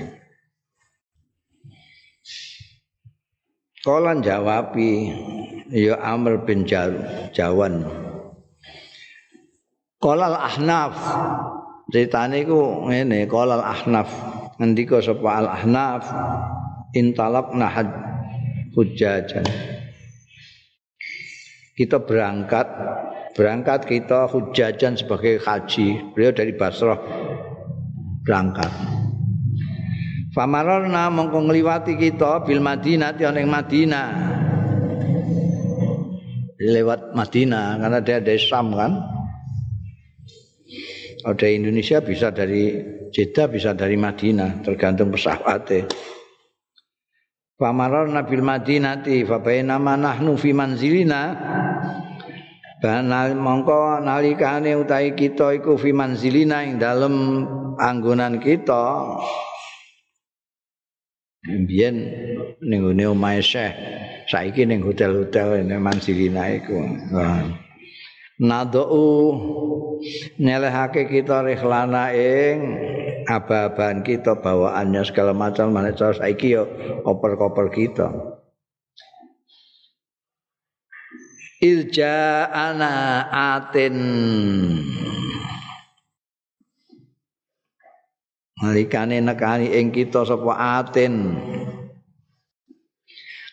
Kolan jawabi ya Amr bin Jawan. Kolal Ahnaf. Ceritane iku ngene, kolal Ahnaf. Ngendika sapa Al Ahnaf intalak nahad hujajan. Kita berangkat berangkat kita hujajan sebagai haji. Beliau dari Basrah berangkat. Famarorna mongko ngliwati kita bil Madinah ana ing Madinah. Lewat Madinah karena dia dari Sam kan? Ada Indonesia bisa dari Jeddah bisa dari Madinah tergantung pesawatnya Famararna bil Madinati fa bainama nahnu fi manzilina. Banal mongko nalikane utahe kita iku fi manzilina ing dalem anggonan kita. Mbien ning ngene omahe Syekh saiki ning hotel-hotel ning manzilina iku Nadou. Nyelehake kita rikhlana ing aba-aban kita bawaannya segala macam. Mana cara saiki yo koper-koper kita. Ilja ana atin. Malikane nekani ing kita sapa atin.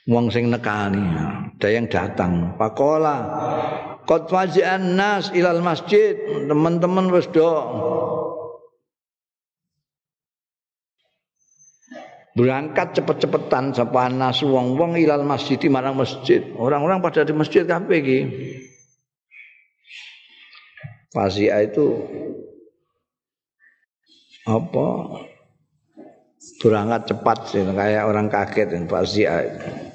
Wong sing nekani ada yang datang. Pakola qad faji'an nas ilal masjid. Teman-teman wis do berangkat cepet-cepetan sapa anas wong-wong ilal masjid marang masjid. Orang-orang pada di masjid kabeh iki. Fasia itu apa? Berangkat cepat sih kayak orang kaget dan Fasia itu.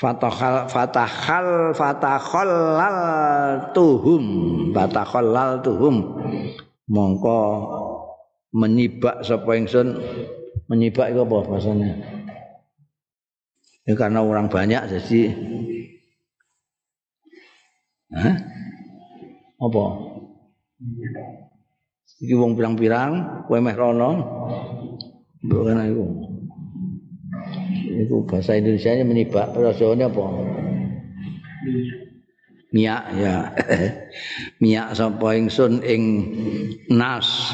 Fatahal fatahal fatakhallal tuhum fatakhallal tuhum mongko menyibak sapa ingsun? Menyibak itu apa bahasanya? Ya karena orang banyak jadi Hah? apa? Iki wong pirang-pirang kowe meh rono. Bukan iku itu bahasa Indonesia nya menibak bahasa apa? Miak ya. Miak sapa ingsun ing nas.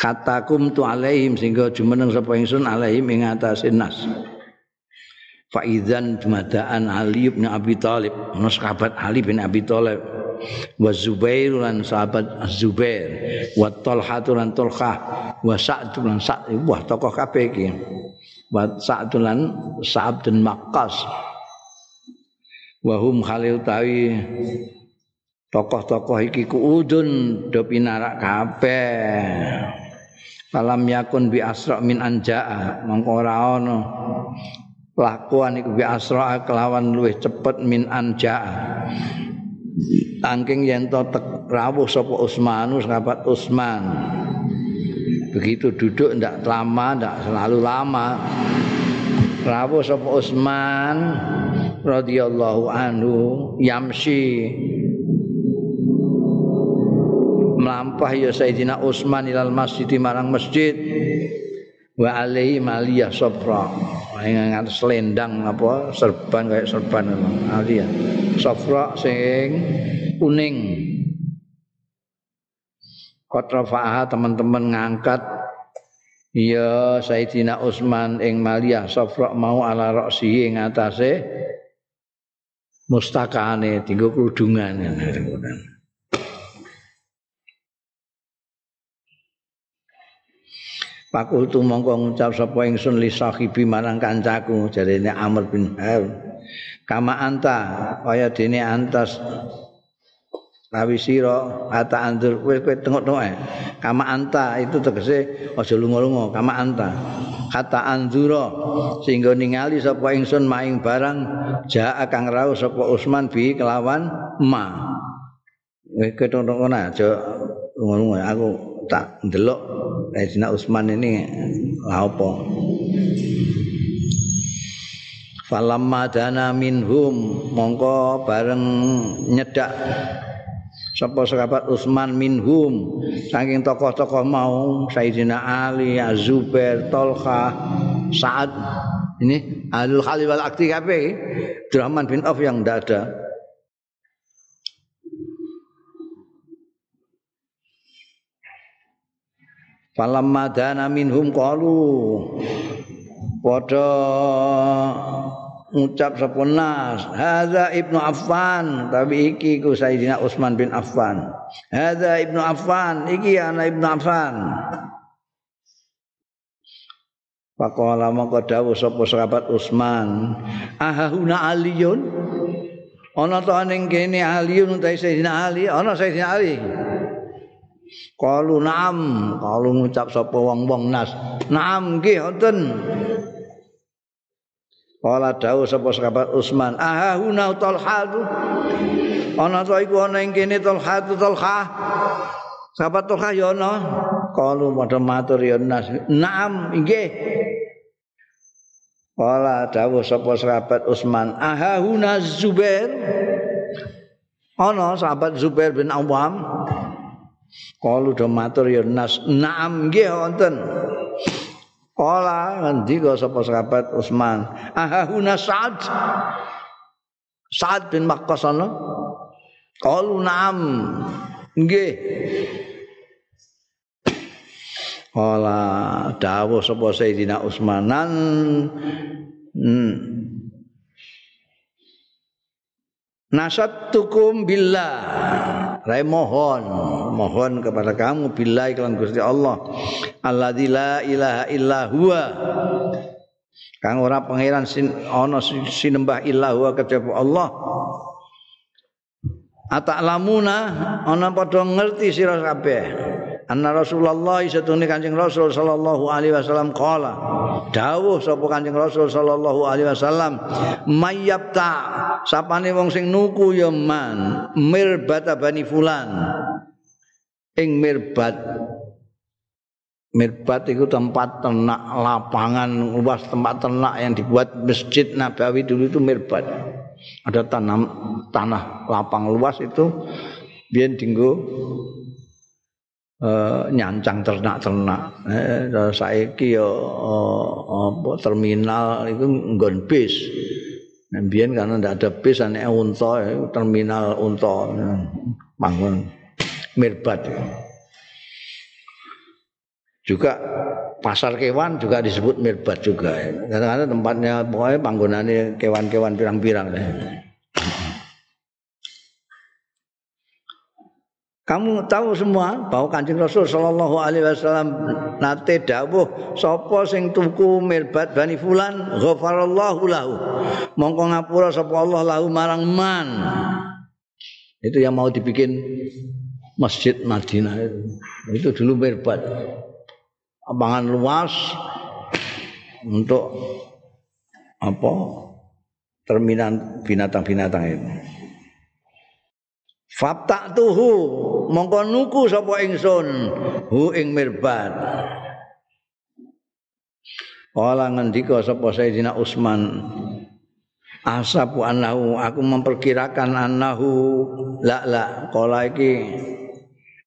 Katakum tu alaihim sehingga jumeneng sapa ingsun alaihim ing atase nas. Faizan jumadaan Ali bin Abi Thalib, sahabat Ali bin Abi Thalib, wa Zubair lan sahabat Zubair, wa Talha lan Talha, wa Sa'd lan Sa'd, wah tokoh kabeh iki. Wa Sa'dulan Sa'ab dan Maqqas. Wahum khalil tawi tokoh-tokoh iki kuudun do pinarak kabeh. Falam yakun bi asra min anjaa. Mongko ora ana lakuan iku bi asra kelawan luwih cepet min anjaa. Tangking yen to rawuh sapa Utsmanus sahabat Utsman begitu duduk ndak lama ndak selalu lama. Rawuh sapa Utsman radhiyallahu anhu yamsi. Melampah ya Sayyidina Utsman ilal masjid marang masjid. Wa alaihi maliyah safra ngat selendang apa serban kayak serban aliyah. Safra sing kuning Kotrafa'ah teman-teman ngangkat. Ya Sayyidina Utsman ing Maliyah Safra mau ala roksi ing atase. Mustakane tinggo kerudungan Pakultu mongko ngucap sapa ingsun li sahibi marang kancaku jarene Amr bin Har. Kama anta kaya dene antas Rawi sira ata andur kowe kowe tengok-tengok ae. Kama anta itu tegese aja lunga-lunga, kama anta. Kata anzura sehingga ningali sapa ingsun maing barang jaa kang rawuh sapa Usman bi kelawan ma. Kowe ketok-tengok aja lunga-lunga aku tak ndelok Sayyidina Utsman ini apa? Falamma dana minhum mongko bareng nyedak sapa sahabat Utsman minhum saking tokoh-tokoh mau Sayyidina Ali, Zubair, Tolha, Sa'ad ini Alul Khalil wal Akti kabeh Abdurrahman bin Auf yang tidak ada. Falamma dana minhum qalu padha ngucap sapa nas hadza ibnu Affan. Tapi iki ku Sayyidina Utsman bin Affan. Hadza ibnu Affan. Iki anak ibnu Affan. Pakola mongko dawuh sapa sahabat Utsman ahahuna aliyun ana to ning kene aliyun utahe Sayyidina Ali? Ana Sayyidina Ali. Kalu naam, kalu ngucap sapa wong-wong nas. Naam nggih wonten. Kala dawuh sapa sahabat Utsman, "Aha huna Talha." Ana to iku ana ing kene Talha Talha. Sahabat Talha ya ana. Kalu padha matur ya nas. Naam nggih. Kala dawuh sapa sahabat Utsman, "Aha huna Zubair." Ana sahabat Zubair bin Awam. Kalu do matur ya nas naam nggih wonten. Kala ngendika sapa sahabat Utsman, ahahuna Sa'ad. Sa'ad bin Makkos ana. Kalu naam nggih. Kala dawuh sapa Sayyidina Utsmanan hmm. Nasattukum billah. Rai mohon, mohon kepada kamu billahi kelan Gusti Allah. Alladzi la ilaha illa huwa. Kang ora pangeran sin ana sinembah illa huwa kejaba Allah. Ataklamuna ana padha ngerti sira kabeh. Anna Rasulullah satune Kanjeng Rasul sallallahu alaihi wasallam qala dawuh sapa Kanjeng Rasul sallallahu alaihi wasallam mayyabta sapane wong sing nuku ya man mirbat bani fulan ing mirbat mirbat itu tempat ternak lapangan luas tempat ternak yang dibuat masjid Nabawi dulu itu mirbat. Ada tanam tanah lapang luas itu biar dinggo uh, nyancang ternak-ternak. Eh, saiki yo uh, terminal itu nggon bis. Nah, biyen karena ndak ada bis ane unta terminal unta bangun mirbat. Juga pasar kewan juga disebut mirbat juga. Karena tempatnya pokoknya panggonane kewan-kewan pirang-pirang. Kamu tahu semua bahwa Kanjeng Rasul sallallahu alaihi wasallam nate dawuh sapa sing tuku mirbat bani fulan ghafarallahu lahu. Mongko ngapura sapa Allah lahu marang man. Itu yang mau dibikin Masjid Madinah itu. Itu dulu mirbat. Abangan luas untuk apa? Terminal binatang-binatang itu. Faptak tuhu mongko nuku sapa ingsun hu ing mirbat. Kala ngendika sapa Sayyidina Utsman Asabu anahu aku memperkirakan anahu la la kala iki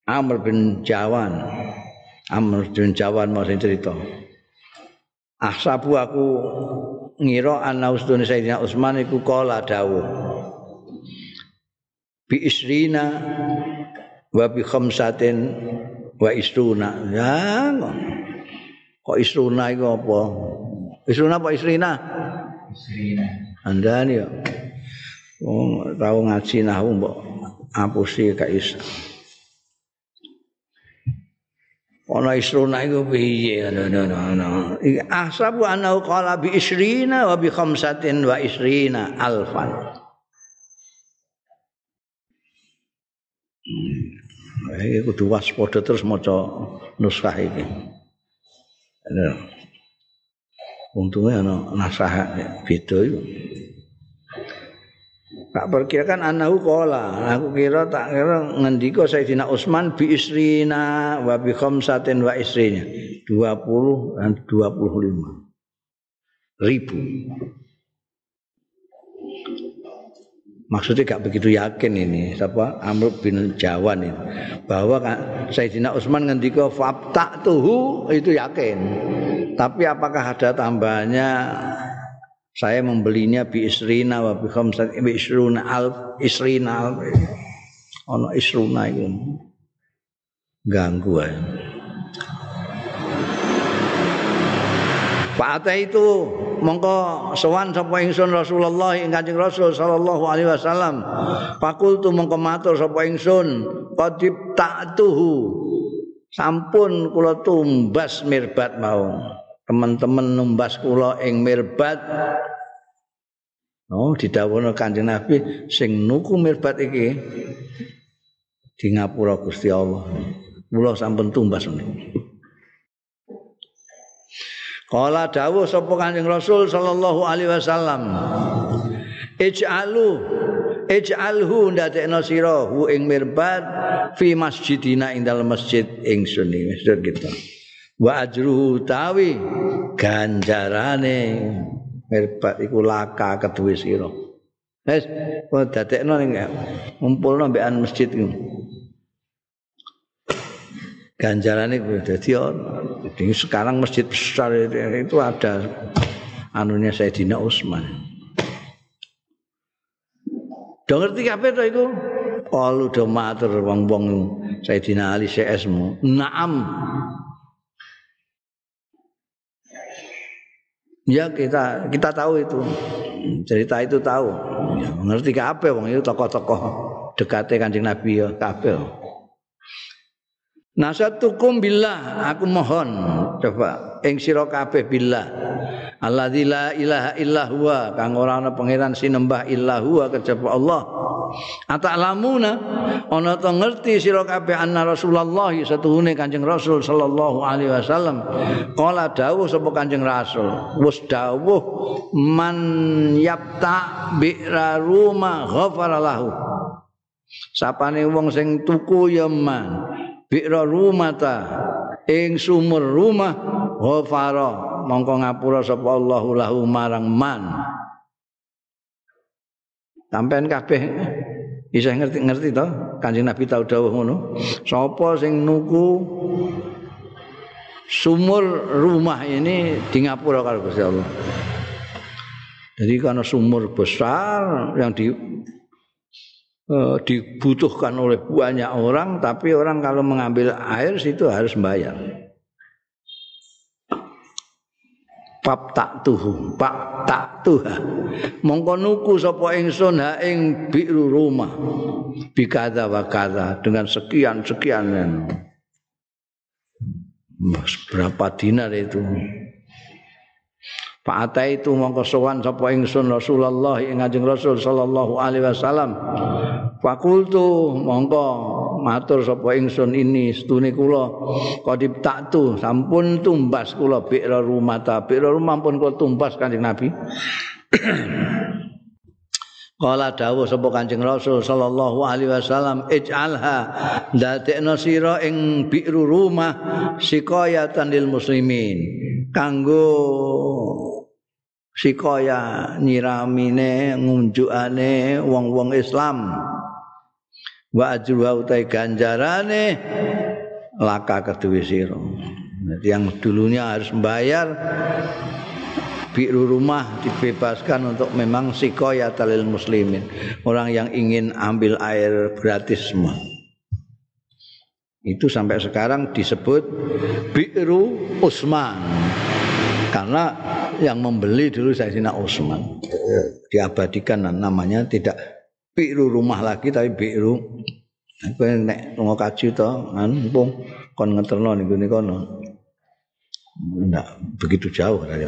Amr bin Jawan. Amr bin Jawan mau sing cerita. Asabu aku ngira ana ustune Sayyidina Utsman iku kala dawuh bi isrina wa bi khamsatin wa isruna. Ya kok isruna iku apa? Isruna apa isrina? Isrina. Andani ya oh tau ngaji nahu mbok apusi ka is ana isruna iku piye? No no no ahsabu annahu qala bi isrina wa bi khamsatin wa isrina alfan Iki kudu waspada terus maca nuskah iki. Untungnya ana nasah beda itu. Tak perkirakan anahu kola. Aku kira tak kira ngendika Sayyidina Utsman bi isrina wa bi khamsatin wa isrina. 20 dan 25 ribu. Maksudnya gak begitu yakin ini. Siapa? Amr bin Jawan ini. Bahwa Sayyidina Utsman ngendika fabta tuhu itu yakin. Tapi apakah ada tambahannya? Saya membelinya bi isrina wa bi khamsat bi isruna al isrina ono isruna itu. Ganggu ya. Pak itu mongko sowan sapa ingsun Rasulullah ing Kanjeng Rasul sallallahu alaihi wasallam. Fakultu mongko matur sapa ingsun qadib ta'tuhu. Sampun kula tumbas mirbat mau. Teman-teman numbas kula ing mirbat. Oh, didhawuhna Kanjeng Nabi sing nuku mirbat iki di ngapura Gusti Allah. Kula sampun tumbas niku. Kala dawuh sapa Kanjeng Rasul sallallahu alaihi wasallam. Ij'alu ij'alhu ndadekno sira hu ing mirbat fi masjidina ing dalem masjid ingsun iki masjid kita. Wa ajruhu tawi ganjarane mirbat iku laka keduwe sira. Wes, kok dadekno ning ngumpulno mbekan masjid iku. Ganjaran itu jadi jadi sekarang masjid besar itu ada anunya Sayyidina Utsman Do ngerti kabeh to iku? Kalu do matur wong-wong Sayyidina Ali CS-mu. Naam. Ya kita kita tahu itu. Cerita itu tahu. Ya, ngerti kabeh wong itu tokoh-tokoh dekate Kanjeng Nabi ya kabeh. Nasatukum billah. Aku mohon coba. Ing sira kabeh billah. Alladzi la ilaha illa huwa. Kang ora ana pangeran sinembah illa huwa kejaba Allah. Ata'lamuna ana to ngerti sira kabeh anna Rasulullah satuhune Kanjeng Rasul sallallahu alaihi wasallam. Kala dawuh sapa Kanjeng Rasul? Wis dawuh man yapta bi'ra ruma ghafara lahu sapane wong sing tuku ya man bi'ra rumata ing sumur rumah ghafara mongko ngapura sapa Allahu lahu marang man. Sampean kabeh bisa ngerti-ngerti to Kanjeng Nabi tau dawuh ngono. Sapa sing nuku sumur rumah ini di ngapura karo Gusti Allah? Jadi karena sumur besar yang di uh, dibutuhkan oleh banyak orang tapi orang kalau mengambil air situ harus bayar. Pap tak tuhu pak tak tuha. Mongko nuku sapa ingsun ha ing biru rumah. Bikada wa dengan sekian sekian. Mas berapa dinar itu Pak Ata itu mongko sowan sapa ingsun Rasulullah ing Kanjeng Rasul sallallahu alaihi wasallam. Fakultu mongko matur sapa ingsun ini stune kula kodip taktu sampun tumbas kula bi'ra rumah ta bi'ra rumah pun kula tumbas Kanjeng Nabi. Kala dawuh sapa Kanjeng Rasul sallallahu alaihi wasallam ij'alha dadekno sira ing bi'ru rumah sikayatan lil muslimin kanggo sikaya nyiramine ngunjukane wong-wong Islam. Wa ajruha utai ganjarane laka kedue yang dulunya harus membayar biru rumah dibebaskan untuk memang sikoya talil muslimin. Orang yang ingin ambil air gratis semua. Itu sampai sekarang disebut biru Usman karena yang membeli dulu Sayyidina Utsman. Diabadikan namanya tidak biru rumah lagi tapi biru. Kowe nek lunga kaji to, pun kon ngeterno ning gone kono. Enggak begitu jauh dari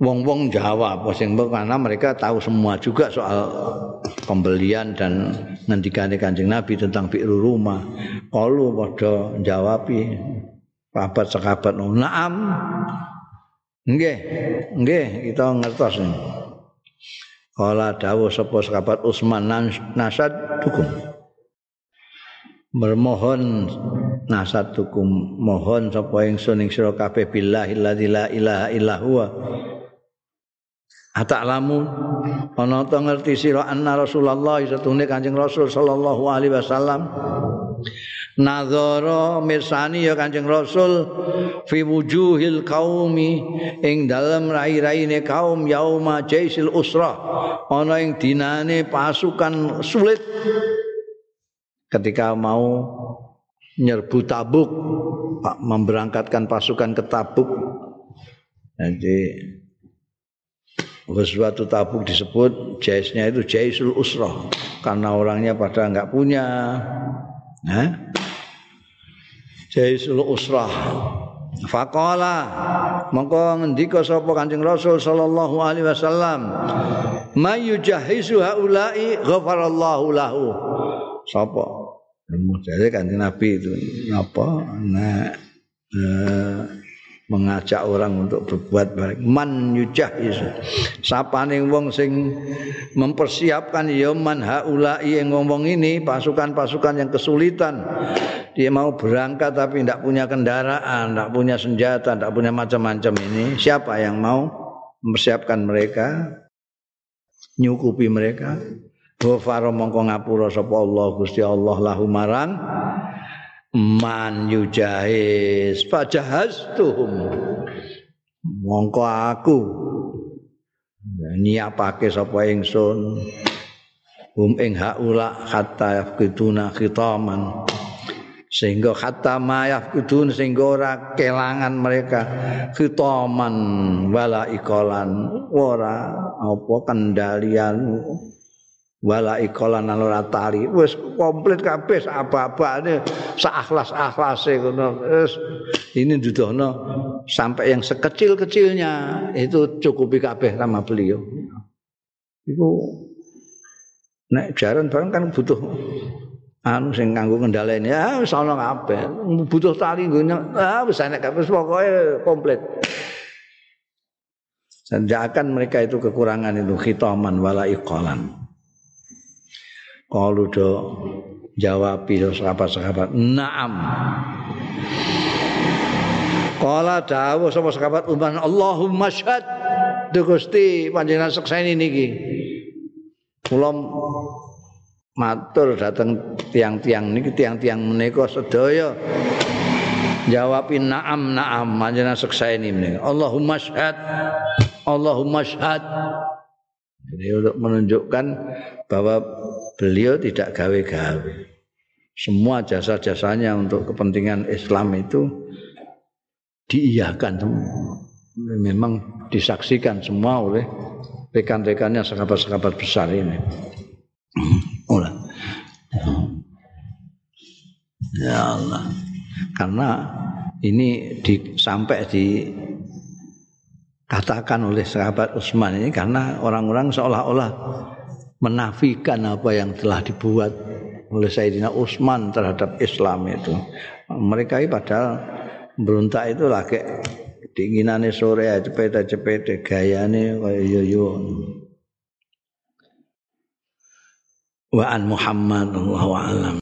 Wong-wong Jawa apa sing karena mereka tahu semua juga soal pembelian dan ngendikane Kanjeng Nabi tentang biru rumah. Kalau padha jawabi Papat sekabat naam. Nggih, nggih kita ngertos. Kala dawuh sapa sekabat Utsman nasad hukum. Bermohon nasad hukum mohon sapa ingsun ing sira kabeh billahi la ilaha illa huwa. Ata'lamu ana ta ngerti sira anna Rasulullah satune Kanjeng Rasul sallallahu alaihi wasallam Nazara mirsani ya Kanjeng Rasul fi wujuhil qaumi ing dalem rai-raine kaum yauma jaisil usra ana ing dinane pasukan sulit. Ketika mau nyerbu Tabuk memberangkatkan pasukan ke Tabuk. Jadi Ghazwatu Tabuk disebut jaisnya itu jaisul usra karena orangnya pada enggak punya Hah? Jaisul usrah. Faqala mongko ngendika sapa Kanjeng Rasul sallallahu alaihi wasallam may yujahizu haula'i ghafarallahu lahu. Sapa? Mujahid Kanjeng Nabi itu apa? Nah, eh, mengajak orang untuk berbuat baik. Man yujah sapane wong sing mempersiapkan ya man haula yang ngomong ini pasukan-pasukan yang kesulitan. Dia mau berangkat tapi tidak punya kendaraan tidak punya senjata tidak punya macam-macam ini. Siapa yang mau mempersiapkan mereka? Nyukupi mereka? Ghafara mongko ngapura sapa Allah? Gusti Allah lahu marang man yujahiz fajahaztuhum mongko aku nyiapake sapa ingsun? Hum ing haula hatta yafkiduna khitaman. Sehingga hatta ma yafkidun sehingga ora kelangan mereka khitaman wala ikolan. Ora apa kendalian wala ikolan ora tali. Wis komplit kabeh apa-apane sak akhlas-akhlase ngono. Wis ini dudono sampai yang sekecil-kecilnya. Itu cukupi kabeh sama beliau. Itu nek jaran barang kan butuh anu sing kanggo ngendhaleni ya wis ana kabeh. Butuh tali nggo ah wis enek kabeh. Pokoke komplit. Sanjakan mereka itu kekurangan itu khitaman wala iqalan. Kalu do jawab sahabat-sahabat, "Na'am." Kala dawuh sapa sahabat Umar, "Allahumma syhad." Duh Gusti panjenengan sekseni niki. Kula matur dateng tiang-tiang niki tiang-tiang menika sedaya jawabin na'am na'am panjenengan sekseni menika. Allahumma syhad. Allahumma syhad. Jadi untuk menunjukkan bahwa beliau tidak gawe-gawe. Semua jasa-jasanya untuk kepentingan Islam itu diiyakan memang disaksikan semua oleh rekan-rekannya sahabat-sahabat besar ini. Olah. Ya Allah. Karena ini di, sampai di katakan oleh sahabat Utsman ini karena orang-orang seolah-olah menafikan apa yang telah dibuat oleh Sayyidina Utsman terhadap Islam itu. Mereka ini padahal berontak itu lagi dinginane sore cepet-cepet gayane kaya yo. Wa an Muhammad wallahu alam.